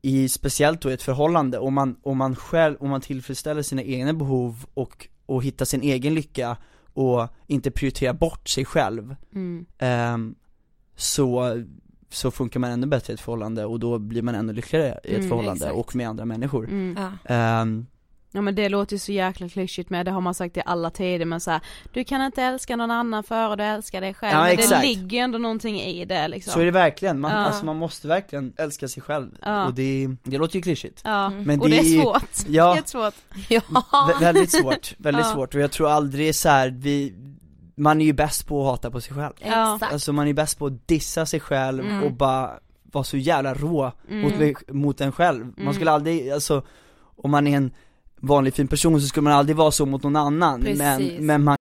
C: i, speciellt då i ett förhållande, om man, om man själv, om man tillfredsställer sina egna behov och, och hittar sin egen lycka och inte prioriterar bort sig själv
B: Mm,
C: ehm, så, så funkar man ännu bättre i ett förhållande och då blir man ännu lyckligare i ett
B: Mm,
C: förhållande
A: exakt.
C: och med andra människor
B: mm.
A: Ja.
C: Ehm,
B: Ja men det låter ju så jäkla klyschigt med, det har man sagt i alla tider men så här, du kan inte älska någon annan före du älskar dig själv,
C: Ja,
B: men
C: exakt.
B: det ligger ju ändå någonting i det liksom.
C: Så är det verkligen, man,
B: Ja.
C: alltså man måste verkligen älska sig själv
B: Ja.
C: och det, det låter ju klyschigt
B: Ja,
C: Men
B: och
C: det
B: det är svårt,
C: Ja.
B: jättesvårt.
A: Ja.
C: Vä- väldigt svårt, väldigt
B: Ja.
C: svårt och jag tror aldrig så här, vi, man är ju bäst på att hata på sig själv
B: Ja.
A: Exakt.
C: Alltså man är bäst på att dissa sig själv
B: Mm.
C: och bara vara så jävla rå mot,
B: Mm.
C: mot en själv Man
B: Mm.
C: skulle aldrig, alltså om man är en vanlig fin person så skulle man aldrig vara så mot någon annan
A: Precis.
C: men, men man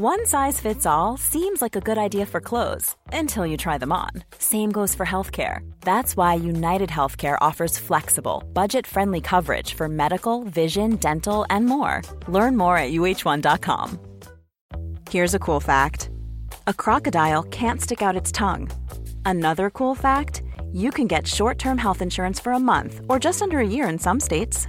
D: One size fits all seems like a good idea for clothes until you try them on. Same goes for healthcare. That's why United Healthcare offers flexible, budget friendly coverage for medical, vision, dental, and more. Learn more at uh1.com. Here's a cool fact a crocodile can't stick out its tongue. Another cool fact you can get short term health insurance for a month or just under a year in some states.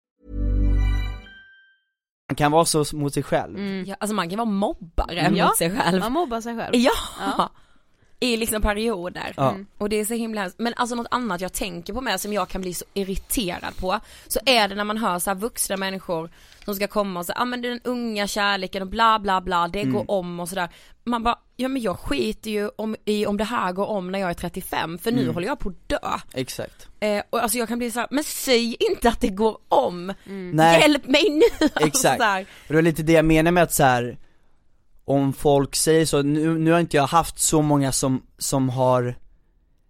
C: Man kan vara så mot sig själv.
A: Ja, alltså man kan vara mobbare
B: Mm. Ja,
A: mot sig själv.
B: Man mobbar sig själv.
A: Ja!
B: Ja.
A: I liksom perioder.
C: Ja.
B: Mm.
A: Och det är så himla hemskt. Men alltså något annat jag tänker på med som jag kan bli så irriterad på, så är det när man hör så här vuxna människor som ska komma och säga, ah, men den unga kärleken och bla bla bla, det
C: Mm.
A: går om och sådär. Man bara, ja men jag skiter ju om, i om det här går om när jag är 35, för nu
C: Mm.
A: håller jag på att dö.
C: Exakt.
A: Eh, och alltså jag kan bli så här, men säg inte att det går om!
C: Nej.
A: Hjälp mig nu! Alltså,
C: Exakt.
A: så här.
C: Och det var lite det jag menar med att så här. Om folk säger så, nu, nu har inte jag haft så många som, som har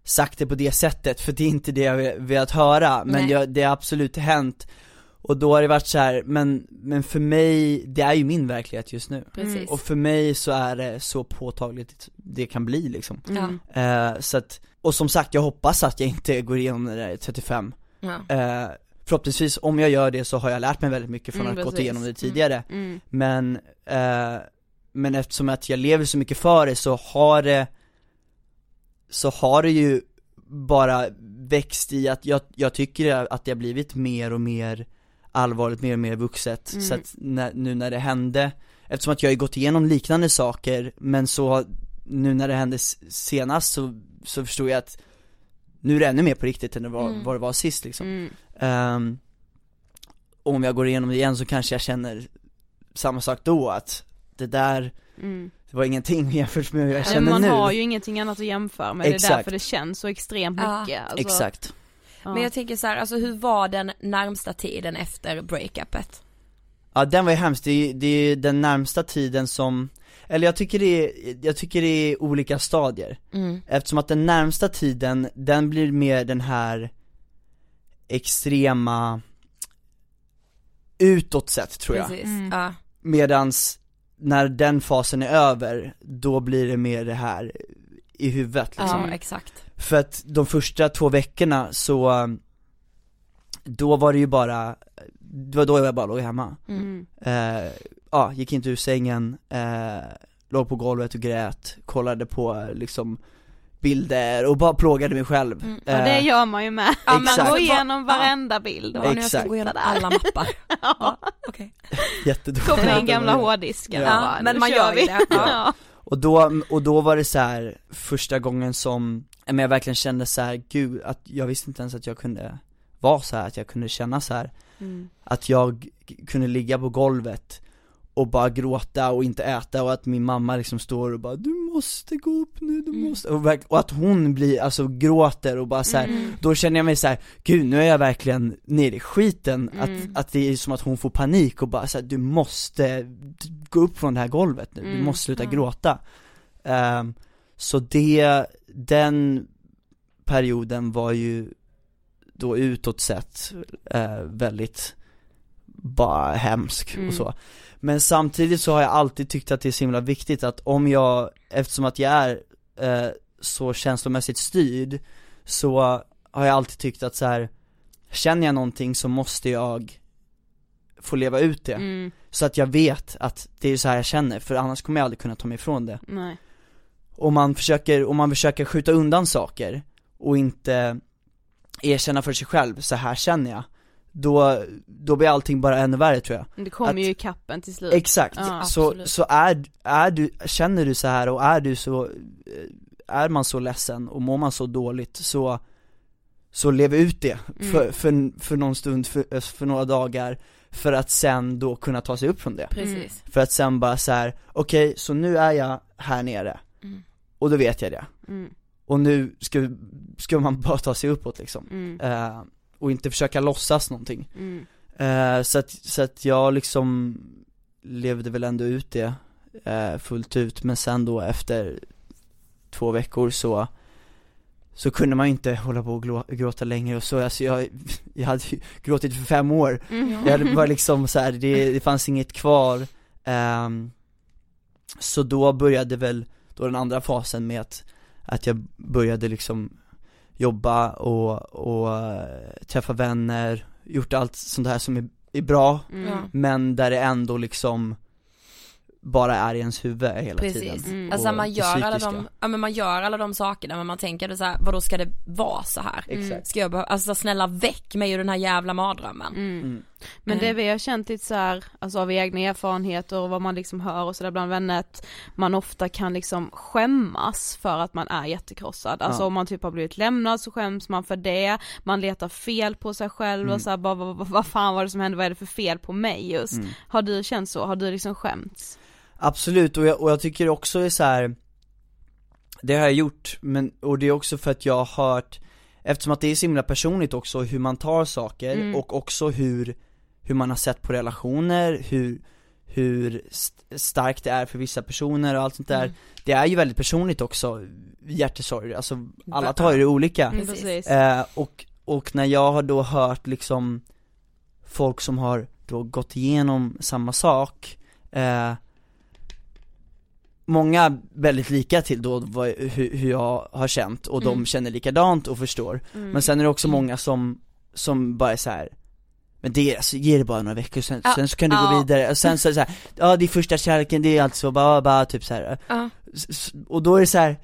C: sagt det på det sättet, för det är inte det jag vill- velat höra, men jag, det har absolut hänt. Och då har det varit så här, men, men för mig, det är ju min verklighet just nu.
A: Precis.
C: Och för mig så är det så påtagligt det kan bli liksom.
A: Ja.
C: eh, Så att, och som sagt jag hoppas att jag inte går igenom det där 35
A: Ja.
C: eh, Förhoppningsvis, om jag gör det så har jag lärt mig väldigt mycket från
B: Mm,
C: att ha gått igenom det tidigare.
B: Mm.
C: men, eh, men eftersom att jag lever så mycket för det så har det Så har det ju bara växt i att jag, jag tycker att det har blivit mer och mer allvarligt, mer och mer vuxet
B: Mm.
C: Så att när, nu när det hände Eftersom att jag har gått igenom liknande saker men så nu när det hände senast så, så förstod jag att nu är det ännu mer på riktigt än det var,
A: Mm.
C: vad det var sist liksom
B: Mm.
C: Och om jag går igenom det igen så kanske jag känner samma sak då, att det där,
B: Mm.
C: det var ingenting jämfört med hur jag
B: Men
C: känner
B: man
C: nu
B: har ju ingenting annat att jämföra med, det är
C: Exakt.
B: därför det känns så extremt
A: Ja,
B: mycket. Alltså,
C: Exakt
B: ja.
A: Men jag tänker så här, alltså hur var den närmsta tiden efter breakupet?
C: Ja den var ju hemskt, det är, det är den närmsta tiden som, eller jag tycker det är, jag tycker det är olika stadier
A: Mm.
C: Eftersom att den närmsta tiden, den blir mer den här extrema utåt sett tror jag.
B: Mm.
C: Medans när den fasen är över, då blir det mer det här i huvudet liksom.
A: ja, exakt.
C: För att de första två veckorna så, då var det ju bara, det var då jag bara låg hemma.
B: Mm.
C: Eh, ja, gick inte ur sängen, eh, låg på golvet och grät, kollade på liksom bilder och bara plågade mig själv.
A: Mm.
B: Ja det
C: Eh,
B: gör man ju med. Ja, man
C: exakt.
B: går igenom varenda bild.
A: Ja,
B: Och,
A: nu jag ska
C: Exakt.
A: gå igenom alla mappar. Ja, okej.
C: Jättedåligt.
B: koppla in gamla hårddisken
C: Ja,
B: och bara,
A: men
B: nu
A: man gör
B: vi.
A: det. Ja.
B: Ja.
C: Och då, och då var det så här första gången som, ja, men jag verkligen kände så här, gud, att jag visste inte ens att jag kunde vara så här, att jag kunde känna så här
B: Mm.
C: Att jag kunde ligga på golvet och bara gråta och inte äta och att min mamma liksom står och bara 'Du måste gå upp nu, du
A: Mm.
C: måste' och, verk- och att hon blir, alltså gråter och bara så här,
B: Mm.
C: då känner jag mig så här, gud nu är jag verkligen nere i skiten,
B: Mm.
C: att, att det är som att hon får panik och bara så här, du måste gå upp från det här golvet nu, du
B: Mm.
C: måste sluta gråta Ehm, Så det, den perioden var ju då utåt sett eh, väldigt bara hemsk
B: Mm.
C: och så Men samtidigt så har jag alltid tyckt att det är så himla viktigt att om jag, eftersom att jag är eh, så känslomässigt styrd Så har jag alltid tyckt att så här känner jag någonting så måste jag få leva ut det
B: Mm.
C: Så att jag vet att det är så här jag känner, för annars kommer jag aldrig kunna ta mig ifrån det
B: Nej.
C: om man försöker, om man försöker skjuta undan saker och inte erkänna för sig själv, så här känner jag Då, då blir allting bara ännu värre tror jag
B: Men Det kommer
C: Att-
B: ju i kappen till slut.
C: Exakt,
B: Ja,
C: så,
A: absolut.
C: så är, är du, känner du så här och är du så, eh, är man så ledsen och mår man så dåligt så Så lev ut det
B: Mm.
C: för, för, för någon stund, för, för några dagar För att sen då kunna ta sig upp från det
A: Precis.
C: För att sen bara så här: okej så nu är jag här nere
A: Mm.
C: Och då vet jag det
B: Mm.
C: Och nu ska, ska man bara ta sig uppåt liksom
B: Mm.
C: Och inte försöka låtsas någonting.
B: Mm.
C: eh, så, att, så att jag liksom levde väl ändå ut det eh, fullt ut. Men sen då efter två veckor så så kunde man inte hålla på och gråta längre och så, alltså jag, jag hade ju gråtit för fem år.
B: Mm.
C: jag bara liksom så här, det, det fanns inget kvar. Ehm, Så då började väl då den andra fasen med att, att jag började liksom jobba och, och eh, träffa vänner, gjort allt sånt här som är, är bra
B: Mm.
C: Men där det ändå liksom bara är i ens huvud hela
A: Precis,
C: tiden
B: Mm.
A: alltså
C: Och
A: man gör alla de, ja men man gör alla de sakerna men man tänker så här, vadå ska det vara så här?
C: Exakt.
A: Ska jag behöva, alltså snälla väck mig ur den här jävla mardrömmen.
C: Mm.
B: Men det
A: Eh.
B: vi har känt lite så här, alltså av egna erfarenheter och vad man liksom hör och sådär bland vänner, att man ofta kan liksom skämmas för att man är jättekrossad. Alltså
C: Ja.
B: om man typ har blivit lämnad så skäms man för det, man letar fel på sig själv
C: Mm.
B: och så här, bara, vad, vad, vad fan var det som hände, vad är det för fel på mig just?
C: Mm.
B: Har du känt så? Har du liksom skämts?
C: Absolut, och jag, och jag tycker också är så här. Det har jag gjort, men, och det är också för att jag har hört Eftersom att det är så himla personligt också hur man tar saker
B: Mm.
C: och också hur, hur man har sett på relationer, hur, hur st- starkt det är för vissa personer och allt sånt där
B: Mm.
C: Det är ju väldigt personligt också, hjärtesorg, alltså alla tar ju det olika
B: Mm.
C: Eh, och, och när jag har då hört liksom folk som har då gått igenom samma sak, eh, många väldigt lika till då vad, hur, hur jag har känt och de
B: Mm.
C: känner likadant och förstår.
B: Mm.
C: Men sen är det också många som, som bara är så här. Men det alltså, ge det bara några veckor sen,
A: Ja,
C: sen så kan du
A: ja.
C: gå vidare, och sen så är det så här, ja det är första kärleken, det är alltså bara, bara typ så här.
A: Ja.
C: Och då är det så här.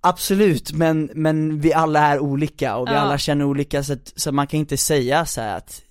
C: Absolut, men, men vi alla är olika och vi alla känner olika så att, så man kan inte säga så här att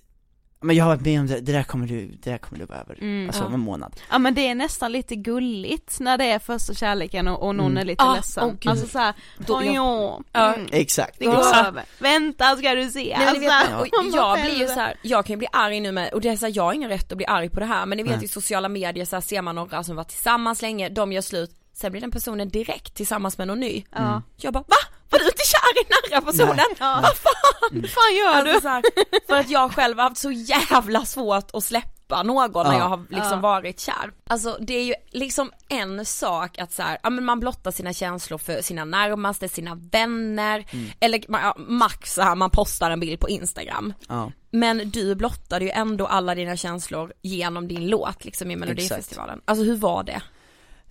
C: Men jag har varit med om det, det där kommer du, det där kommer du vara över,
B: Mm,
C: alltså
A: ja.
C: om en månad
B: Ja men det är nästan lite gulligt när det är första kärleken och, och någon
C: Mm.
B: är lite
A: Ah,
B: ledsen.
A: gud.
B: alltså såhär,
A: Då- jag-
B: ja, mm,
C: Exakt,
B: det går
A: Ja.
B: över. Vänta ska du se.
A: Nej, ni vet,
B: Alltså,
A: och jag blir ju så här, jag kan ju bli arg nu med, och det är så här, jag har ingen rätt att bli arg på det här men ni vet
C: Nej.
A: i sociala medier så här, ser man några som varit tillsammans länge, de gör slut, sen blir den personen direkt tillsammans med någon ny.
B: Ja.
A: Jag bara, va? Var du inte kär i den andra personen?
B: Ja.
A: Vad fan?
B: Hur fan gör
A: Alltså,
B: du?
A: så här, för att jag själv har haft så jävla svårt att släppa någon när
C: Ja.
A: jag har liksom
B: Ja.
A: varit kär. Alltså det är ju liksom en sak att så här, ja men man blottar sina känslor för sina närmaste, sina vänner, eller ja, max så här, man postar en bild på Instagram.
C: ja,
A: Men du blottade ju ändå alla dina känslor genom din låt liksom i melodifestivalen. Alltså hur var det?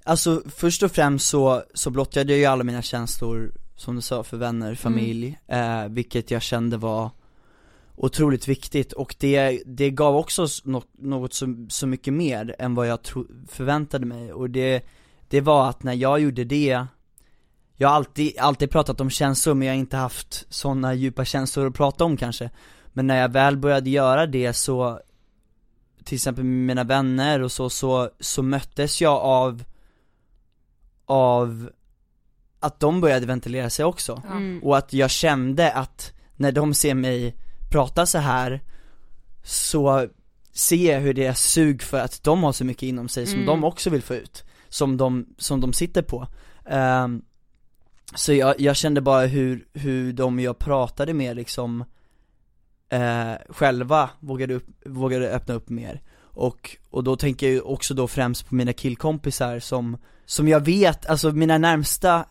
C: Alltså först och främst så, så blottade jag ju alla mina känslor, som du sa, för vänner, familj, eh, vilket jag kände var otroligt viktigt. Och det, det gav också något, något så, så mycket mer än vad jag tro, förväntade mig. Och det, det var att när jag gjorde det Jag har alltid, alltid pratat om känslor men jag har inte haft sådana djupa känslor att prata om kanske. Men när jag väl började göra det så Till exempel med mina vänner och så, så, så möttes jag av Av Att de började ventilera sig också
B: Mm.
C: och att jag kände att när de ser mig prata så här så ser jag hur deras sug för att de har så mycket inom sig som
B: Mm.
C: de också vill få ut, som de, som de sitter på. Ehm, så jag, jag kände bara hur, hur de jag pratade med liksom eh, själva vågade, upp, vågade öppna upp mer. Och, och då tänker jag ju också då främst på mina killkompisar som, som jag vet, alltså mina närmsta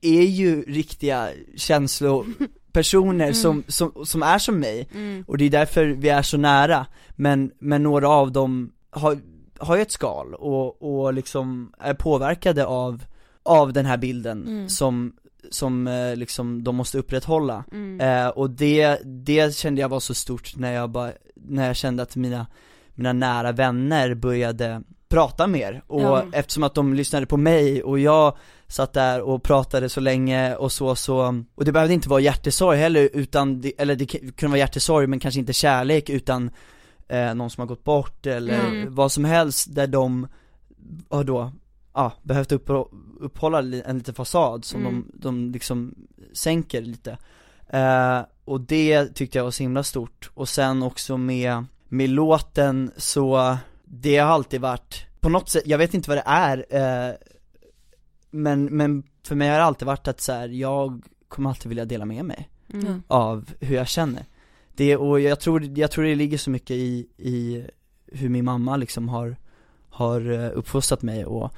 C: är ju riktiga känslopersoner som, som, som är som mig
B: Mm.
C: och det är därför vi är så nära Men, men några av dem har, har ju ett skal och, och liksom är påverkade av, av den här bilden
A: Mm.
C: som, som eh, liksom de måste upprätthålla
B: Mm.
C: eh, Och det, det kände jag var så stort när jag bara, när jag kände att mina, mina nära vänner började prata mer och
A: Ja.
C: eftersom att de lyssnade på mig och jag satt där och pratade så länge och så så, och det behövde inte vara hjärtesorg heller utan, det, eller det kunde vara hjärtesorg men kanske inte kärlek utan eh, någon som har gått bort eller
B: Mm.
C: vad som helst där de har då, ja, behövt upp, upphålla en liten fasad som
B: Mm.
C: de, de liksom sänker lite eh, Och det tyckte jag var så himla stort, och sen också med, med låten så, det har alltid varit, på något sätt, jag vet inte vad det är eh, men, men för mig har det alltid varit att så här, jag kommer alltid vilja dela med mig
B: Mm.
C: av hur jag känner det, och jag tror, jag tror det ligger så mycket i, i hur min mamma liksom har, har eh, uppfostrat mig och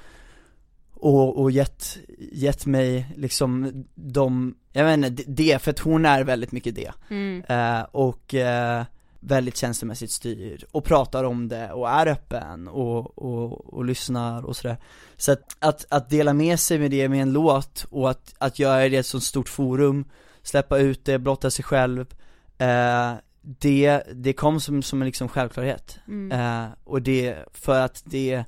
C: och, och gett, gett mig liksom de, jag vet inte, det, för att hon är väldigt mycket det
B: Mm.
C: eh, och eh, väldigt känslomässigt styrd och pratar om det och är öppen och, och, och lyssnar och sådär Så att, att, att dela med sig med det med en låt och att, att göra det i ett så stort forum, släppa ut det, blotta sig själv eh, det, det kom som, som en liksom självklarhet
B: Mm.
C: eh, och det, för att det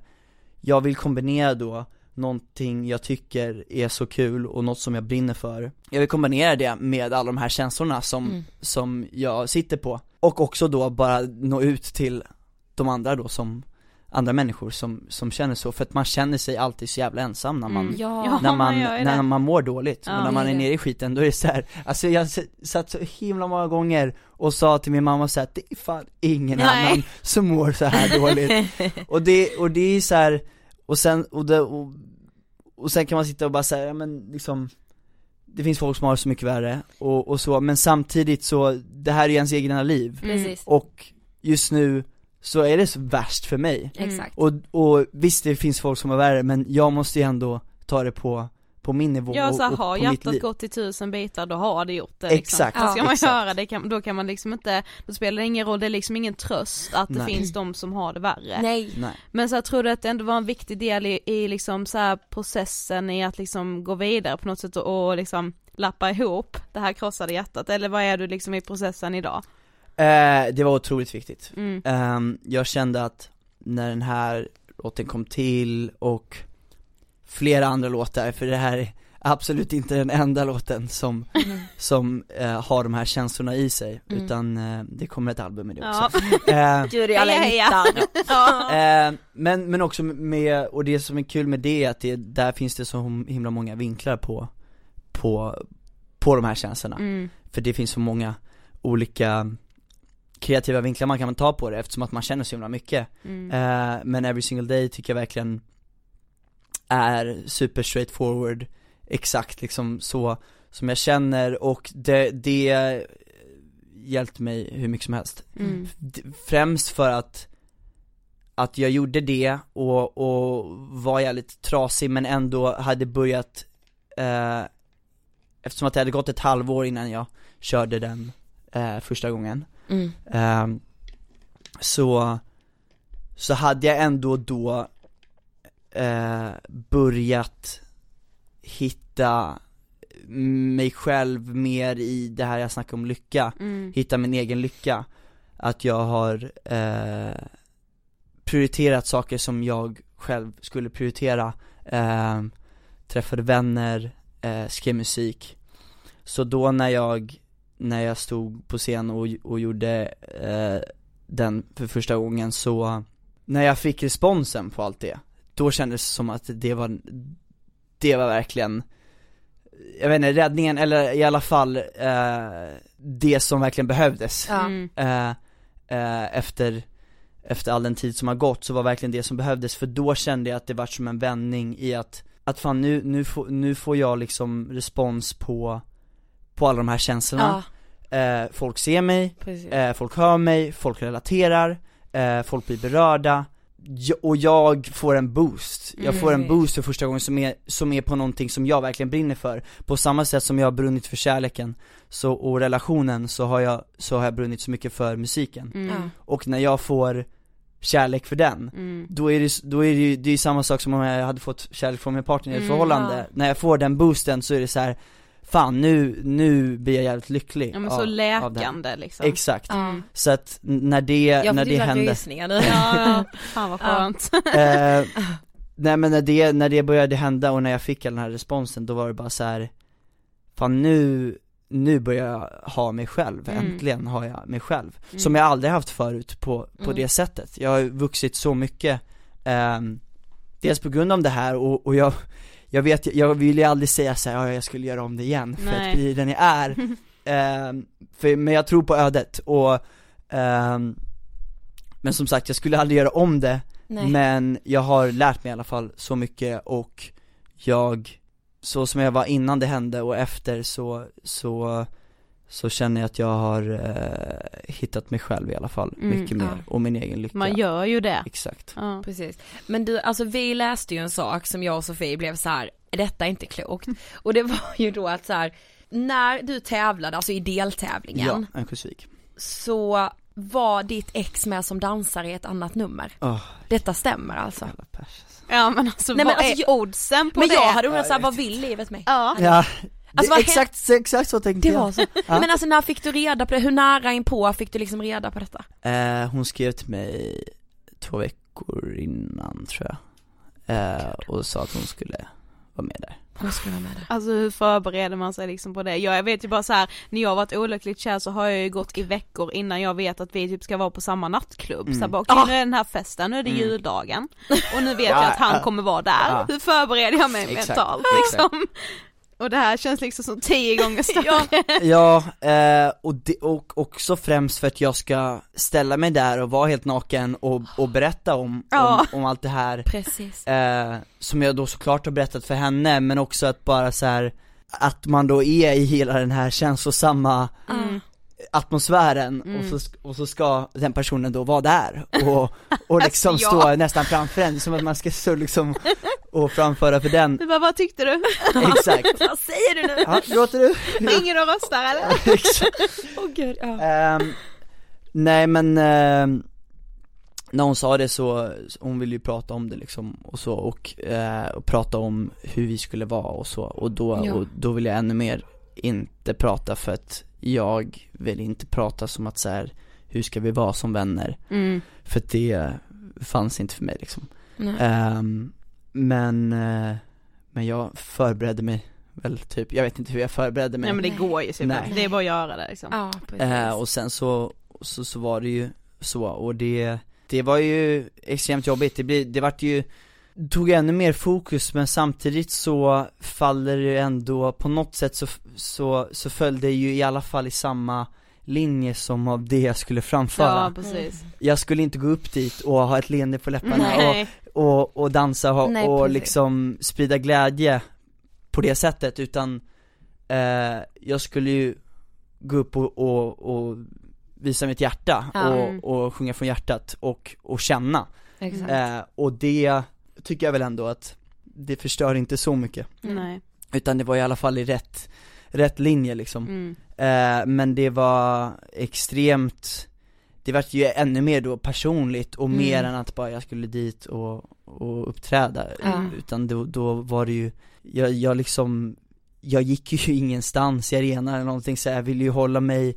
C: jag vill kombinera då någonting jag tycker är så kul och något som jag brinner för Jag vill kombinera det med alla de här känslorna som,
A: Mm.
C: som jag sitter på Och också då bara nå ut till de andra då som andra människor som, som känner så, för att man känner sig alltid så jävla ensam när man,
A: Mm. Ja.
B: Ja,
C: när man,
B: gör ju
C: när man mår dåligt,
B: Ja,
C: och när man är nere i skiten, då är det så här, alltså jag satt så himla många gånger och sa till min mamma så här, det är fan ingen
B: Nej.
C: annan som mår så här dåligt Och det, och det är så här, och sen, och, det, och, och sen kan man sitta och bara säga, ja men liksom det finns folk som har det så mycket värre och, och så, men samtidigt så, det här är ens egna liv.
A: Precis.
C: och just nu så är det så värst för mig.
A: Exakt.
C: och, och visst det finns folk som har värre men jag måste ju ändå ta det på, på min nivå
B: Ja så här, har hjärtat gått i tusen bitar, då har det gjort det liksom.
C: Exakt,
B: Vad ska
C: ja.
B: man
C: exakt.
B: göra? Det kan, då kan man liksom inte, då spelar det ingen roll, det är liksom ingen tröst att det
C: Nej.
B: finns de som har det värre.
A: Nej.
C: Nej.
B: Men så jag tror du att det ändå var en viktig del i, i liksom så här processen i att liksom gå vidare på något sätt och, och liksom lappa ihop det här krossade hjärtat, eller vad är du liksom i processen idag?
C: Eh, det var otroligt viktigt.
B: Mm.
C: Ehm, jag kände att när den här låten kom till och flera andra låtar, för det här är absolut inte den enda låten som, som eh, har de här känslorna i sig,
A: Mm.
C: utan eh, det kommer ett album med det
B: Ja.
C: också. Eh,
A: Gud i alla.
B: Ja.
C: Eh, men, men också med, och det som är kul med det är att det, där finns det så himla många vinklar på, på, på de här känslorna.
B: Mm.
C: För det finns så många olika kreativa vinklar man kan ta på det eftersom att man känner så himla mycket.
B: Mm.
C: Eh, men Every single day tycker jag verkligen är super straightforward, exakt liksom så som jag känner och det, det hjälpte mig hur mycket som helst.
B: Mm.
C: D- Främst för att att jag gjorde det och, och var jävligt trasig men ändå hade börjat eh, Eftersom att det hade gått ett halvår innan jag körde den eh, första gången
A: Mm.
C: Ehm, Så, så hade jag ändå då eh, börjat hitta mig själv mer i det här jag snackar om lycka,
B: Mm.
C: hitta min egen lycka. Att jag har eh, prioriterat saker som jag själv skulle prioritera. Eh, Träffade vänner, eh, skrev musik. Så då när jag, när jag stod på scen och, och gjorde eh, den för första gången så När jag fick responsen på allt det, då kändes det som att det var, det var verkligen jag vet inte, räddningen, eller i alla fall eh, det som verkligen behövdes.
A: Ja.
B: Mm.
C: eh, eh, efter, efter all den tid som har gått så var verkligen det som behövdes för då kände jag att det var som en vändning i att, att fan nu, nu, får, nu får jag liksom respons på, på alla de här känslorna.
A: Ja,
C: eh, Folk ser mig, eh, folk hör mig, folk relaterar, eh, folk blir berörda och jag får en boost, jag får en
A: Mm.
C: boost för första gången som är, som är på någonting som jag verkligen brinner för På samma sätt som jag har brunnit för kärleken så, och relationen så har jag, så har jag brunnit så mycket för musiken
B: Mm.
C: Och när jag får kärlek för den,
B: Mm.
C: då är det, då är det ju, det är samma sak som om jag hade fått kärlek från min partner i ett
B: Mm,
C: förhållande
A: ja.
C: När jag får den boosten så är det så här. Fan nu, nu blir jag jävligt lycklig
B: Ja men
C: av-
B: så
C: av det
B: läkande liksom
C: Exakt,
A: Ja.
C: så att när det,
A: Jag
C: när det
A: typ
C: hände
A: rysningar nu.
B: Ja, ja. fan vad
A: Ja.
B: skönt.
C: eh, Nej men när det, när det började hända och när jag fick all den här responsen då var det bara så här. Fan nu, nu börjar jag ha mig själv,
B: Mm.
C: äntligen har jag mig själv
B: Mm.
C: Som jag aldrig haft förut på, på
A: Mm.
C: det sättet, jag har vuxit så mycket ehm, Dels på grund av det här och, och jag, jag vet, jag vill ju aldrig säga så här, ja jag skulle göra om det igen för
B: Nej.
C: att bli den jag är Ehm, för, Men jag tror på ödet och ehm, Men som sagt, jag skulle aldrig göra om det
A: Nej.
C: men jag har lärt mig i alla fall så mycket och jag, så som jag var innan det hände och efter så, så, så känner jag att jag har eh, hittat mig själv i alla fall,
B: Mm,
C: mycket mer,
A: ja.
C: och min egen lycka
B: Man gör ju det.
C: Exakt
B: Ja.
A: Precis. Men du, alltså vi läste ju en sak som jag och Sofie blev så här, detta är inte klokt. Och det var ju då att så här, när du tävlade, alltså i deltävlingen,
C: Ja, Örnsköldsvik
A: så var ditt ex med som dansare i ett annat nummer.
C: Åh,
A: Detta stämmer alltså.
C: jävla pers alltså.
B: Ja men alltså
A: Nej, men
B: vad
A: alltså,
B: är oddsen på
A: Men
B: det?
A: jag hade undrat
C: Ja,
A: såhär, vad vill livet mig?
B: Ja.
C: Ja, det,
A: vad
C: exakt, exakt så tänkte
A: Det
C: jag
A: var så.
C: Ja.
A: Men alltså när fick du reda på det? Hur nära inpå fick du liksom reda på detta?
C: eh, Hon skrev till mig två veckor innan tror jag eh, och sa att hon skulle vara med där.
A: Hon skulle vara med där.
B: Alltså hur förbereder man sig liksom på det? Jag vet ju bara så här, när jag varit olyckligt kär så har jag ju gått i veckor innan jag vet att vi typ ska vara på samma nattklubb.
C: Mm.
B: Så bara, okej
A: Ah.
B: nu är den här festen, nu är det
C: Mm.
B: juldagen. Och nu vet
C: Ja,
B: jag att han
C: ja.
B: kommer vara där.
C: Ja.
B: Hur förbereder jag mig
C: Exakt,
B: mentalt
C: exakt.
B: liksom? Och det här känns liksom som tio gånger större.
C: Ja, eh, och, det, och också främst för att jag ska ställa mig där och vara helt naken och, och berätta om,
B: Ja.
C: om, om allt det här
A: Precis.
C: eh, Som jag då såklart har berättat för henne, men också att bara så här Att man då är i hela den här känslosamma
B: Mm.
C: Atmosfären
B: Mm.
C: och, så, och så ska den personen då vara där och, och liksom
B: Alltså,
C: stå
B: ja.
C: nästan framför en, som att man ska stå liksom och framföra för den
B: Du bara, vad tyckte du?
C: Exakt
A: Vad säger du nu?
C: Ja, gråter du?
B: Ringer och röstar eller?
C: Exakt
A: Åh gud, ja.
C: Ehm, nej men, ehm, när hon sa det så, hon ville ju prata om det liksom och så och, eh, och prata om hur vi skulle vara och så och då,
A: Ja.
C: och då vill jag ännu mer inte prata för att jag vill inte prata som att så här, hur ska vi vara som vänner?
B: Mm.
C: För det fanns inte för mig liksom. Ehm, Men, eh, men jag förberedde mig väl typ, jag vet inte hur jag förberedde mig
B: Nej men det går ju typ
C: Nej.
B: det är bara att göra det liksom.
A: Ja.
C: Eh, och sen så, så, så var det ju så, och det, det var ju extremt jobbigt, det, blir, det vart ju, tog ännu mer fokus men samtidigt så faller det ändå, på något sätt så, så, så föll det ju i alla fall i samma linje som av det jag skulle framföra
B: Ja precis.
C: Jag skulle inte gå upp dit och ha ett leende på läpparna och, och, och dansa och,
A: Nej,
C: och liksom sprida glädje på det sättet utan eh, jag skulle ju gå upp och, och, och visa mitt hjärta
A: Ja.
C: och, och sjunga från hjärtat och, och känna
A: Exakt.
C: eh, och det tycker jag väl ändå att det förstör inte så mycket
B: Nej.
C: utan det var i alla fall i rätt, rätt linje liksom
B: Mm.
C: Eh, men det var extremt, det var ju ännu mer då personligt och
A: Mm.
C: mer än att bara jag skulle dit och, och uppträda,
A: Ja.
C: utan då, då var det ju, jag, jag liksom, jag gick ju ingenstans i arenan eller någonting så jag ville ju hålla mig,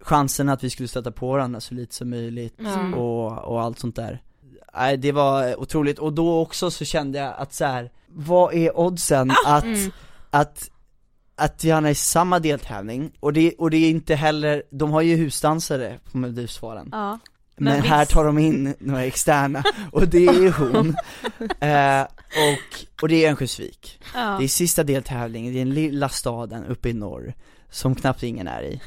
C: chansen att vi skulle stöta på varandra så lite som möjligt och, och allt sånt där Nej det var otroligt, och då också så kände jag att så här, vad är oddsen att,
B: Mm.
C: att att vi hamnar i samma deltävling, och det, och det är inte heller, de har ju husdansare på Melodifestivalen.
B: Ja.
C: Men,
B: Men
C: här tar de in några externa, och det är hon. Eh, och, och det är Örnsköldsvik
B: Ja.
C: Det är sista deltävlingen, det är den lilla staden uppe i norr, som knappt ingen är i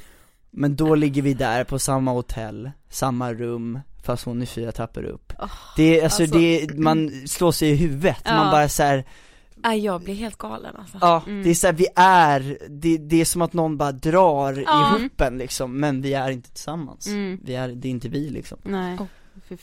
C: Men då ligger vi där på samma hotell, samma rum, fast hon är fyra trappor upp Det är, alltså,
B: alltså-
C: det, man slår sig i huvudet,
B: Ja.
C: man bara så här,
A: Nej, jag blir helt galen alltså.
C: Ja,
B: Mm.
C: det är så här, vi är, det, det är som att någon bara drar
B: Ja.
C: ihop en liksom, men vi är inte tillsammans
B: Mm.
C: Vi är, det är inte vi liksom
B: Nej.
A: Oh.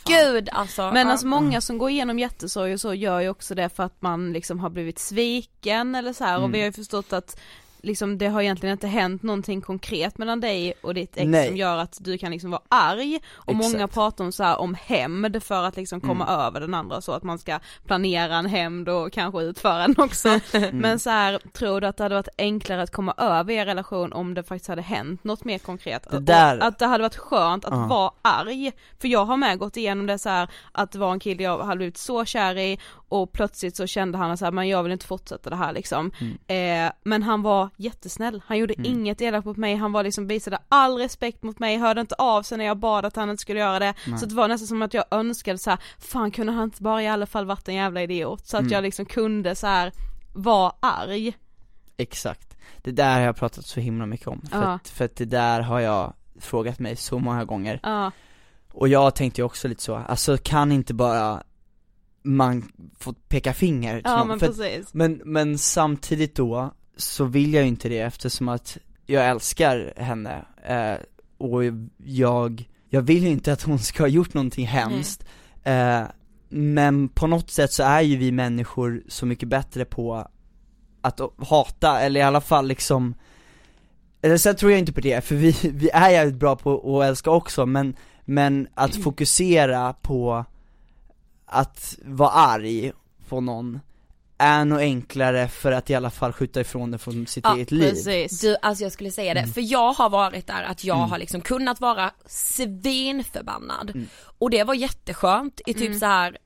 A: Gud alltså.
B: Men alltså många som går igenom jättesorg och så gör ju också det för att man liksom har blivit sviken eller så här
C: Mm.
B: och vi har ju förstått att liksom det har egentligen inte hänt någonting konkret mellan dig och ditt ex
C: Nej.
B: som gör att du kan liksom vara arg och många
C: Exakt.
B: pratar om så här om hämnd för att liksom komma
C: Mm.
B: över den andra så att man ska planera en hämnd och kanske utföra den också
C: Mm.
B: men så här, tror du att det hade varit enklare att komma över er relation om det faktiskt hade hänt något mer konkret?
C: Det där-
B: att det hade varit skönt att
C: Ja.
B: vara arg, för jag har med gått igenom det så här att det var en kille jag hade blivit så kär i och plötsligt så kände han så här, men jag vill inte fortsätta det här liksom. Eh, men han var jättesnäll, han gjorde
C: Mm.
B: inget elakt mot mig, han var liksom visade all respekt mot mig, hörde inte av sig när jag bad att han inte skulle göra det.
C: Nej.
B: Så det var nästan som att jag önskade så här, fan kunde han inte bara i alla fall varit en jävla idiot? Så att
C: Mm.
B: jag liksom kunde så här vara arg.
C: Exakt, det där har jag pratat så himla mycket om, för,
B: Ja.
C: att, för att det där har jag frågat mig så många gånger
B: Ja,
C: Och jag tänkte ju också lite så, alltså kan inte bara man få peka finger till
B: ja
C: någon?
B: men
C: för, men, men samtidigt då, så vill jag ju inte det eftersom att jag älskar henne, eh, och jag, jag vill ju inte att hon ska ha gjort någonting hemskt. Eh, Men på något sätt så är ju vi människor så mycket bättre på att hata, eller i alla fall liksom eller sen tror jag inte på det, för vi, vi är jävligt bra på att älska också, men, men att fokusera på att vara arg på någon är nog enklare för att i alla fall skjuta ifrån det från sitt
A: Ja,
C: eget liv
B: Precis.
A: Du, alltså jag skulle säga det,
C: Mm.
A: för jag har varit där att jag
C: Mm.
A: har liksom kunnat vara svinförbannad
C: Mm.
A: och det var jätteskönt i typ
B: Mm.
A: så här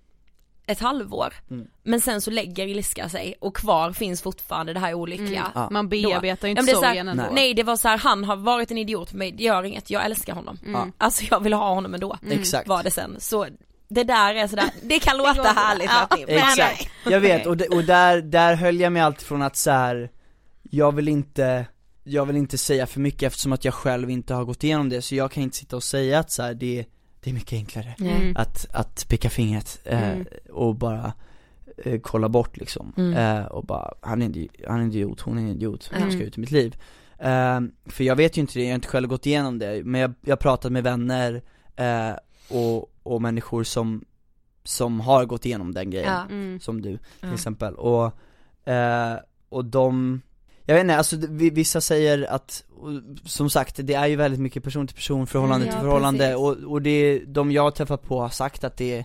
A: ett halvår.
C: Mm.
A: Men sen så lägger ilska sig och kvar finns fortfarande det här olyckliga.
B: Mm.
C: Ja.
B: Man bearbetar ju inte sorgen ändå.
C: Nej.
A: Nej det var så här, han har varit en idiot för mig, det gör inget, jag älskar honom.
B: Mm.
A: Alltså jag vill ha honom ändå.
C: Exakt.
A: Var det sen. Så det där är sådär, det kan låta
B: går-
A: härligt
B: ja.
A: Men
C: Exakt, jag vet och, och där, där höll jag mig alltid från att så här. jag vill inte, jag vill inte säga för mycket eftersom att jag själv inte har gått igenom det så jag kan inte sitta och säga att så här, det, det är mycket enklare
B: Mm.
C: att, att picka fingret eh,
B: Mm.
C: och bara eh, kolla bort liksom,
A: Mm.
C: eh, och bara, han är, en han är en idiot, hon är en idiot, hon
A: Mm.
C: ska ut i mitt liv eh, För jag vet ju inte det, jag har inte själv gått igenom det, men jag, jag har pratat med vänner eh, och, och människor som, som har gått igenom den grejen
A: Ja.
B: Mm.
C: som du till
A: Ja.
C: exempel och, eh, och de, jag vet inte, alltså vi- vissa säger att, som sagt det är ju väldigt mycket person till person, förhållande
A: Mm,
C: till
A: ja,
C: förhållande
A: precis.
C: och, och det, de jag har träffat på har sagt att det,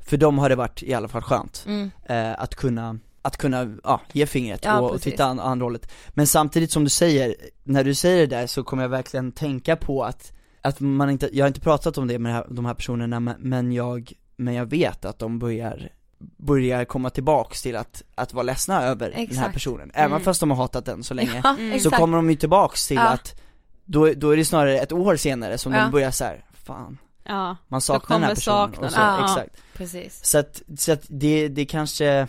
C: för dem har det varit i alla fall skönt
A: Mm.
C: eh, att kunna att kunna, ja, ge fingret
A: Ja,
C: och, och titta an, andra hållet Men samtidigt som du säger, när du säger det där så kommer jag verkligen tänka på att, att man inte, jag har inte pratat om det med här, de här personerna men, jag, men jag vet att de börjar börjar komma tillbaks till att, att vara ledsna över den här
A: Exakt.
C: personen, även
A: Mm.
C: fast de har hatat den så länge
A: Ja,
B: Mm.
C: Så
A: exakt.
C: kommer de ju tillbaks till
A: Ja.
C: att, då, då är det snarare ett år senare som
A: Ja.
C: de börjar så här, fan,
B: Ja.
C: man saknar den här personen och så.
A: Ja.
C: exakt
A: Precis.
C: så att, så att det, det kanske,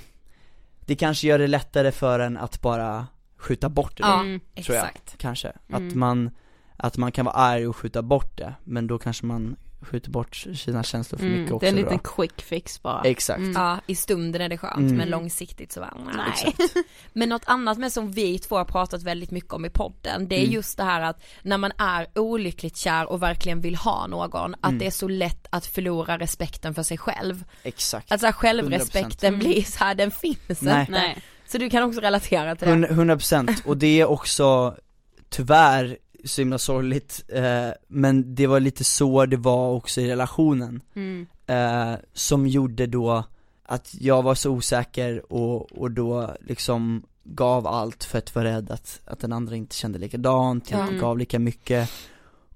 C: det kanske gör det lättare för en att bara skjuta bort det
A: Ja,
B: Mm.
C: tror jag,
A: exakt.
C: kanske. Att
B: Mm.
C: man, att man kan vara arg och skjuta bort det, men då kanske man skjuter bort sina känslor för mycket
B: Mm.
C: också
B: Det är en liten
C: då.
B: quick fix bara.
C: Exakt.
B: Mm.
A: Ja, i stunden är det skönt
C: Mm.
A: men långsiktigt så bara, nej.
C: Exakt.
A: Men något annat med som vi två har pratat väldigt mycket om i podden, det är
C: Mm.
A: just det här att när man är olyckligt kär och verkligen vill ha någon, att
C: Mm.
A: det är så lätt att förlora respekten för sig själv.
C: Exakt.
A: Att så här, självrespekten
B: 100%.
A: blir så här, den finns
C: Nej.
A: inte.
B: Nej.
A: Så du kan också relatera till det.
C: 100 procent, och det är också, tyvärr, så himla sorgligt, eh, men det var lite så det var också i relationen
B: Mm.
C: eh, som gjorde då att jag var så osäker och, och då liksom gav allt för att vara rädd att, att den andra inte kände likadant,
A: Ja.
C: inte
B: Mm.
C: gav lika mycket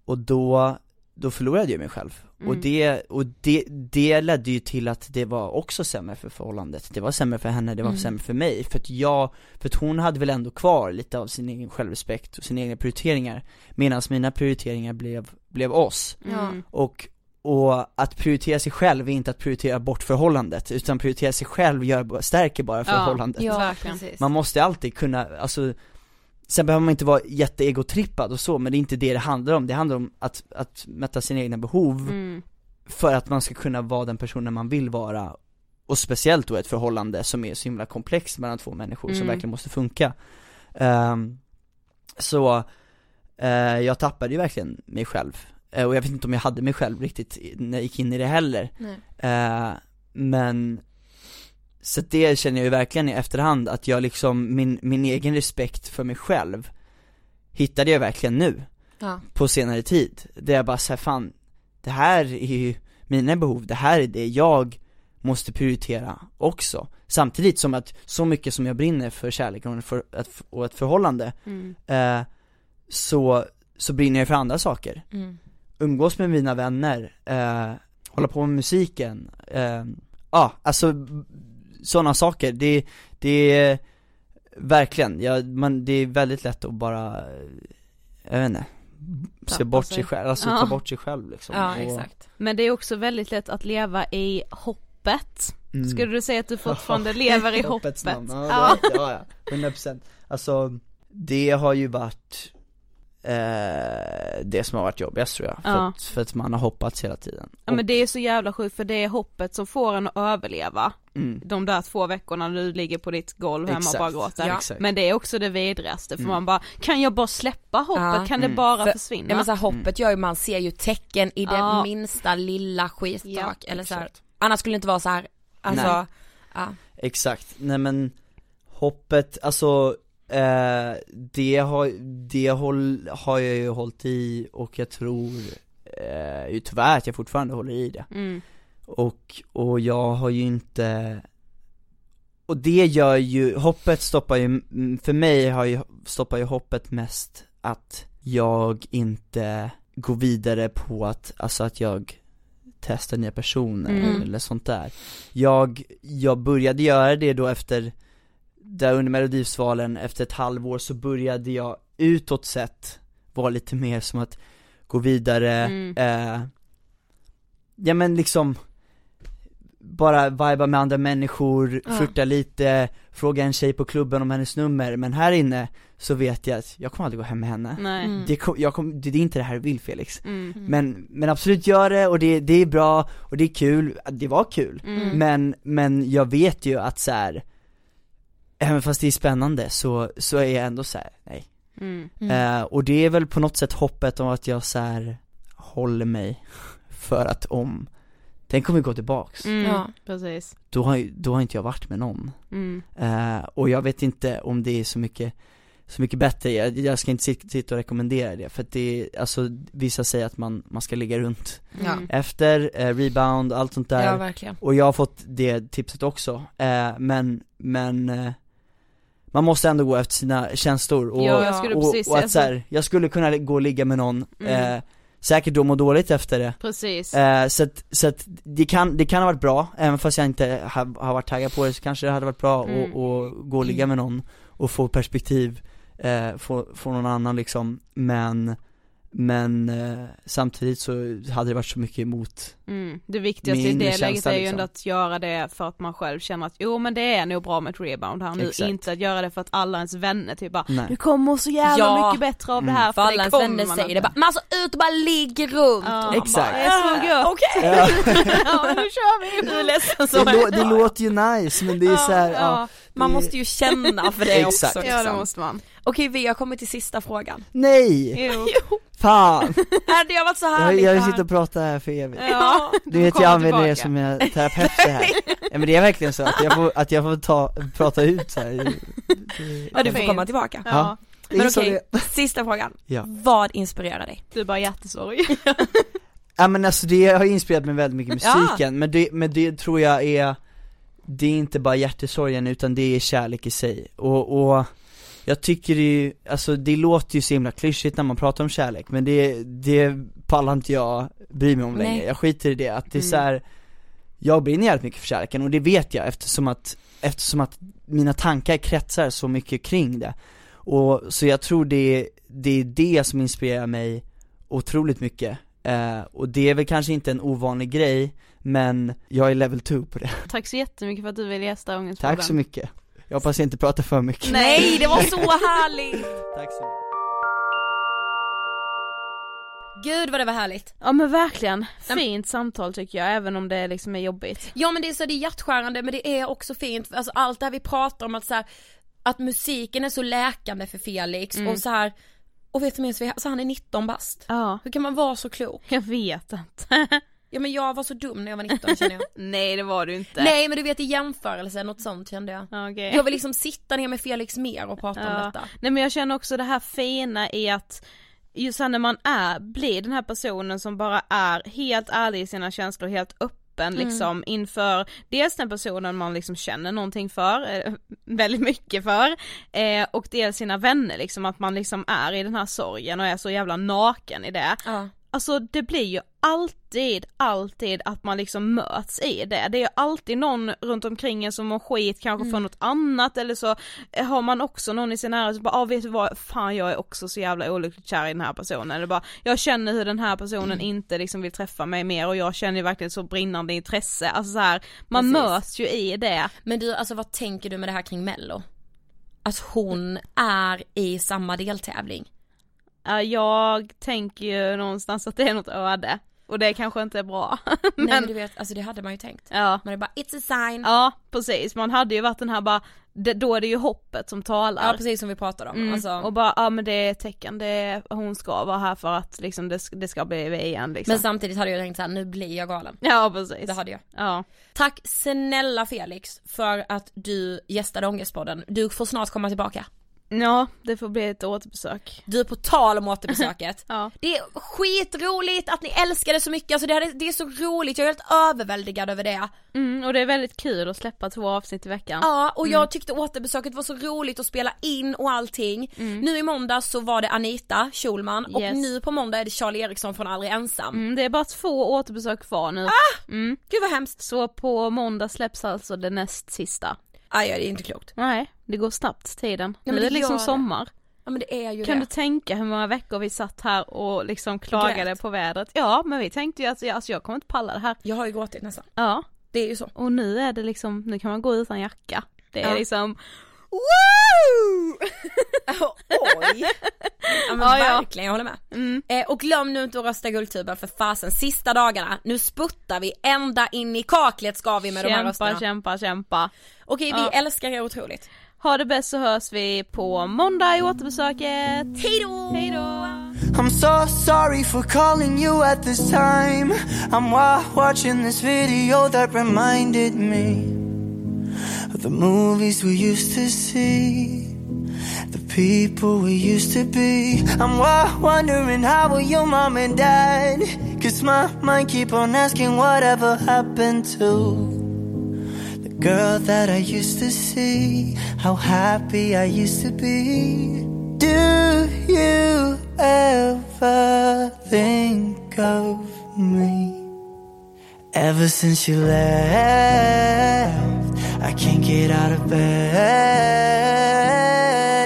C: och då, då förlorade jag mig själv och
B: Mm.
C: det, och det, det ledde ju till att det var också sämre för förhållandet, det var sämre för henne, det var
A: Mm.
C: sämre för mig, för att jag, för att hon hade väl ändå kvar lite av sin egen självrespekt och sina egna prioriteringar medan mina prioriteringar blev, blev oss
A: Ja.
B: Mm.
C: och, och att prioritera sig själv är inte att prioritera bort förhållandet, utan prioritera sig själv gör, stärker bara förhållandet
A: Ja, precis.
C: Man måste alltid kunna, alltså Sen behöver man inte vara jätteegotrippad och så, men det är inte det det handlar om, det handlar om att, att mätta sina egna behov
B: Mm.
C: för att man ska kunna vara den personen man vill vara och speciellt då ett förhållande som är så himla komplext mellan två människor som
B: Mm.
C: verkligen måste funka Ehm, Så, eh, jag tappade ju verkligen mig själv, Eh, och jag vet inte om jag hade mig själv riktigt när jag gick in i det heller. Eh, Men Så det känner jag ju verkligen i efterhand att jag liksom, min, min egen respekt för mig själv Hittade jag verkligen nu,
A: Ja.
C: på senare tid, där jag bara säger fan Det här är ju mina behov, det här är det jag måste prioritera också Samtidigt som att så mycket som jag brinner för kärlek och, för, ett, förhållande
B: Mm.
C: eh, så, så brinner jag för andra saker
A: Mm.
C: umgås med mina vänner, eh, hålla på med musiken, eh, ja alltså sådana saker, det, det är verkligen, ja, man, det är väldigt lätt att bara, jag vet inte, se bort
B: sig.
C: själv, alltså
B: Ja.
C: ta bort sig själv liksom
A: Ja,
C: och,
A: exakt.
B: Men det är också väldigt lätt att leva i hoppet.
C: mm.
B: Skulle du säga att du fortfarande lever i hoppet?
C: namn, ja,
B: ja,
C: ja, 100% Alltså, det har ju varit eh, det som har varit jobbigast tror jag, för,
B: Ja.
C: att, för att man har hoppats hela tiden
B: Ja men det är så jävla sjukt för det är hoppet som får en att överleva
C: mm.
B: de där två veckorna du ligger på ditt golv hemma
C: Exakt.
B: och bara gråter.
A: Ja.
B: Men det är också det vidrigaste för
C: Mm.
B: man bara, kan jag bara släppa hoppet?
A: Ja.
B: Kan det
C: Mm.
B: bara
A: För-
B: försvinna?
A: Ja men så här, hoppet gör ju, man ser ju tecken i det
B: Ja.
A: minsta lilla skitsak
B: Ja,
A: eller så här. Annars skulle det inte vara så här. alltså,
C: Nej.
A: ja.
C: Exakt, nej men hoppet, alltså eh, det, har, det håll, har jag ju hållit i och jag tror eh, ju tyvärr att jag fortfarande håller i det
B: Mm.
C: och, och jag har ju inte och det gör ju, hoppet stoppar ju, för mig har ju, stoppar ju hoppet mest att jag inte går vidare på att, alltså att jag testa nya personer
A: Mm.
C: eller sånt där Jag, jag började göra det då efter, där under melodifestivalen, efter ett halvår så började jag utåt sett vara lite mer som att gå vidare,
B: Mm.
C: eh, ja men liksom bara viba med andra människor,
A: Ja.
C: flirta lite, fråga en tjej på klubben om hennes nummer, men här inne så vet jag att jag kommer aldrig gå hem med henne
B: Nej.
A: Mm.
C: det, kom, jag kom, det är inte det här du vill Felix
B: Mm.
C: men, men absolut gör det och det, det är bra och det är kul, det var kul
B: Mm.
C: Men, men jag vet ju att så här. Även fast det är spännande så, så är jag ändå så här, nej
B: Mm.
C: eh, Och det är väl på något sätt hoppet om att jag så här håller mig för att om Den kommer gå tillbaks,
B: Mm.
A: Ja.
B: Precis.
C: då har, då har inte jag varit med någon
B: Mm.
C: eh, Och jag vet inte om det är så mycket så mycket bättre, jag, jag ska inte sit- sitta och rekommendera det för att det är, alltså vissa säger att man, man ska ligga runt.
B: Mm.
C: efter, eh, rebound, allt sånt där
A: ja verkligen.
C: och jag har fått det tipset också, eh, men, men eh, man måste ändå gå efter sina känslor och,
B: Ja, jag skulle
C: och,
B: precis
C: och att
B: så.
C: här, jag skulle kunna gå och ligga med någon,
B: Mm.
C: eh, säkert då må dåligt efter det
B: Precis.
C: eh, så att, så att det kan, det kan ha varit bra, även fast jag inte har, har varit taggad på det så kanske det hade varit bra
B: Mm.
C: att att gå och ligga med någon och få perspektiv, eh, få, få någon annan liksom, men men eh, samtidigt så hade det varit så mycket emot
B: Mm. Det viktigaste
C: Min
B: i det läget är ju
C: liksom.
B: ändå att göra det för att man själv känner att jo men det är nog bra med ett rebound här nu,
C: Exakt.
B: inte att göra det för att alla ens vänner typ bara
C: Nej.
B: du kommer så jävla
A: Ja.
B: mycket bättre av
C: Mm.
B: det här
A: För
B: för,
A: alla
B: det
A: ens vänner
B: man
A: säger
B: inte.
A: det bara, men alltså ut och bara ligg runt!
B: Ja,
C: Exakt.
A: bara,
B: det är så
A: "Äh,
B: gött."
A: Okej!
C: Ja.
B: ja men nu kör vi!
A: Hur ledsen
C: det,
A: som
C: lå- det låter ju nice men det är så här, ja.
A: Man
C: det-
A: måste ju känna för det
C: Exakt.
A: också
B: Ja det
A: liksom.
B: måste man.
A: Okej vi har kommit till sista frågan.
C: Nej!
B: Jo.
C: Fan!
A: Det har varit så
C: Jag,
A: härligt
C: jag
A: det här.
C: sitter och pratar här för evigt
B: Ja.
C: Du vet jag använder det
B: tillbaka.
C: som en terapeut så här. Ja men det är verkligen så att jag får, att jag får ta, prata ut så här. Det- det-
A: Ja du får komma tillbaka.
B: Ja.
C: det
A: Men okej,
C: det-
A: sista frågan.
C: Ja.
A: Vad inspirerar dig?
B: Du är bara hjärtesorg.
C: Ja men alltså det har ju inspirerat mig väldigt mycket
A: Ja.
C: musiken, men, det, men det tror jag är Det är inte bara hjärtesorgen utan det är kärlek i sig, och, och jag tycker det ju, alltså det låter ju så himla klyschigt när man pratar om kärlek men det, det pallar inte jag bry mig om
A: Nej.
C: längre, jag skiter i det, att det är
B: Mm.
C: så här. Jag brinner jävligt mycket för kärleken och det vet jag eftersom att, eftersom att mina tankar kretsar så mycket kring det Och så jag tror det, det är det som inspirerar mig otroligt mycket eh, Och det är väl kanske inte en ovanlig grej, men jag är level 2 på det
B: Tack så jättemycket för att du ville gästa Ångestpodden.
C: Tack så mycket Jag hoppas jag inte pratar för mycket
A: Nej det var så härligt!
C: Tack så mycket
A: Gud vad det var härligt.
B: Ja men verkligen, fint samtal tycker jag, även om det liksom är jobbigt.
A: Ja men det är så det är hjärtskärande men det är också fint, alltså allt det här vi pratar om att så här, att musiken är så läkande för Felix
B: Mm.
A: och så här och vet du minst, så han är 19 bast.
B: Ja,
A: Hur kan man vara så klok?
B: jag vet inte.
A: Ja men jag var så dum när jag var 19 känner jag.
B: Nej det var du inte.
A: Nej men du vet i jämförelse, något sånt kände jag.
B: Ja, okej.
A: Jag vill liksom sitta ner med Felix mer och prata om
B: Ja.
A: detta.
B: Nej men jag känner också det här fina i att just när man är, blir den här personen som bara är helt ärlig i sina känslor, helt öppen
A: Mm.
B: liksom inför dels den personen man liksom känner någonting för, eh, väldigt mycket för, eh, och dels sina vänner liksom, att man liksom är i den här sorgen och är så jävla naken i det.
A: Ja.
B: Alltså det blir ju alltid, alltid att man liksom möts i det. Det är ju alltid någon runt omkring en som mår skit kanske för något annat eller så har man också någon i sin närhet som bara, ah, vet du vad, fan jag är också så jävla olyckligt kär i den här personen. Eller bara, jag känner hur den här personen inte liksom vill träffa mig mer och jag känner verkligen så brinnande intresse. Alltså så här, man
A: Precis.
B: möts ju i det.
A: Men du, alltså vad tänker du med det här kring mello? Att hon är i samma deltävling.
B: Ja, jag tänker ju någonstans att det är något öde. Och det kanske inte är bra.
A: Nej men
B: men
A: du vet, alltså det hade man ju tänkt.
B: ja.
A: Man är bara, it's a sign.
B: Ja precis, man hade ju varit den här bara, det, då är det ju hoppet som talar.
A: Ja precis som vi pratade om.
B: Mm.
A: Alltså,
B: Och bara, ja men det är ett tecken, det är, hon ska vara här för att liksom det, det ska bli vi igen liksom.
A: men samtidigt hade jag tänkt såhär, nu blir jag galen.
B: Ja precis.
A: Det hade jag.
B: Ja.
A: Tack snälla Felix för att du gästade Ångestpodden. Du får snart komma tillbaka.
B: Ja, det får bli ett återbesök.
A: Du, på tal om återbesöket.
B: Ja.
A: Det är skitroligt att ni älskar det så mycket, alltså det, är- det är så roligt, jag är helt överväldigad över det.
B: Mm, och det är väldigt kul att släppa två avsnitt i veckan.
A: Ja, och jag tyckte återbesöket var så roligt att spela in och allting. Nu i måndag så var det Anita Schulman och
B: Yes.
A: nu på måndag är det Charlie Eriksson från Aldrig Ensam.
B: Mm, det är bara två återbesök kvar nu. Mm.
A: Gud vad hemskt.
B: Så på måndag släpps alltså det näst sista.
A: Aj, det är inte klokt.
B: Nej, det går snabbt tiden.
A: men
B: nu är
A: det
B: liksom sommar.
A: Ja men det är ju
B: Kan
A: det.
B: du tänka hur många veckor vi satt här och liksom klagade
A: Grät.
B: på vädret? Ja, men vi tänkte ju att alltså, jag kommer inte palla det här.
A: Jag har ju gråtit nästan.
B: Ja,
A: Det är ju så.
B: och nu är det liksom, nu kan man gå utan jacka. Det är
A: Ja.
B: liksom,
A: Woo! Oj! Ja men
B: Ja, ja.
A: verkligen, jag håller med.
B: mm,
A: Eh, och glöm nu inte att rösta Guldtuben för fasen, sista dagarna, nu sputtar vi ända in i kaklet ska vi med de här
B: kämpa,
A: rösterna.
B: kämpa, kämpa.
A: Okej, vi
B: Ja.
A: älskar er otroligt.
B: Ha det bäst så hörs vi på måndag i återbesöket.
A: Hejdå!
B: Hejdå!
C: I'm so sorry for calling you at this time. I'm watching this video that reminded me of the movies we used to see, the people we used to be. I'm wa- wondering how were your mom and dad? Cause my mind keep on asking whatever happened to the girl that I used to see, how happy I used to be. Do you ever think of me? Ever since you left, I can't get out of bed.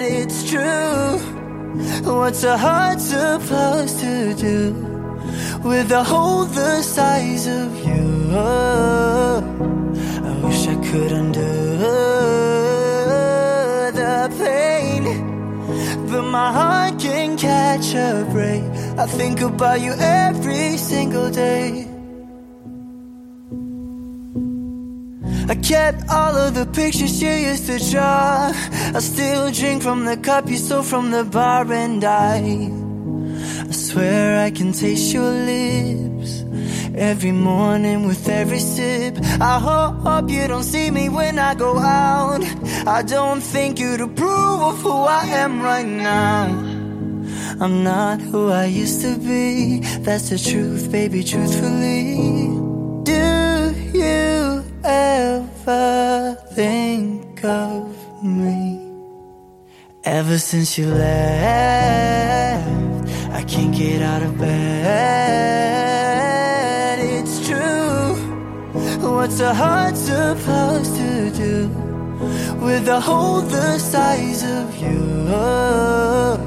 C: It's true. What's a heart supposed to do with a hole the size of you? Could undo the pain. But my heart can catch a break. I think about you every single day. I kept all of the pictures you used to draw. I still drink from the cup you stole from the bar, and I, I swear I can taste your lips every morning with every sip. I hope you don't see me when I go out. I don't think you'd approve of who I am right now. I'm not who I used to be. That's the truth, baby, truthfully. Do you ever think of me? Ever since you left, I can't get out of bed. What's a heart supposed to do with a hole the size of you? I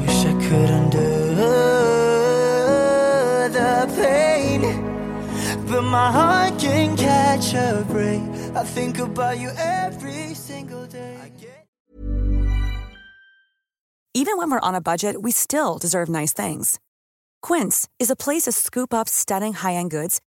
C: wish I could undo the pain, but my heart can catch a break. I think about you every single day.
E: Even when we're on a budget, we still deserve nice things. Quince is a place to scoop up stunning high-end goods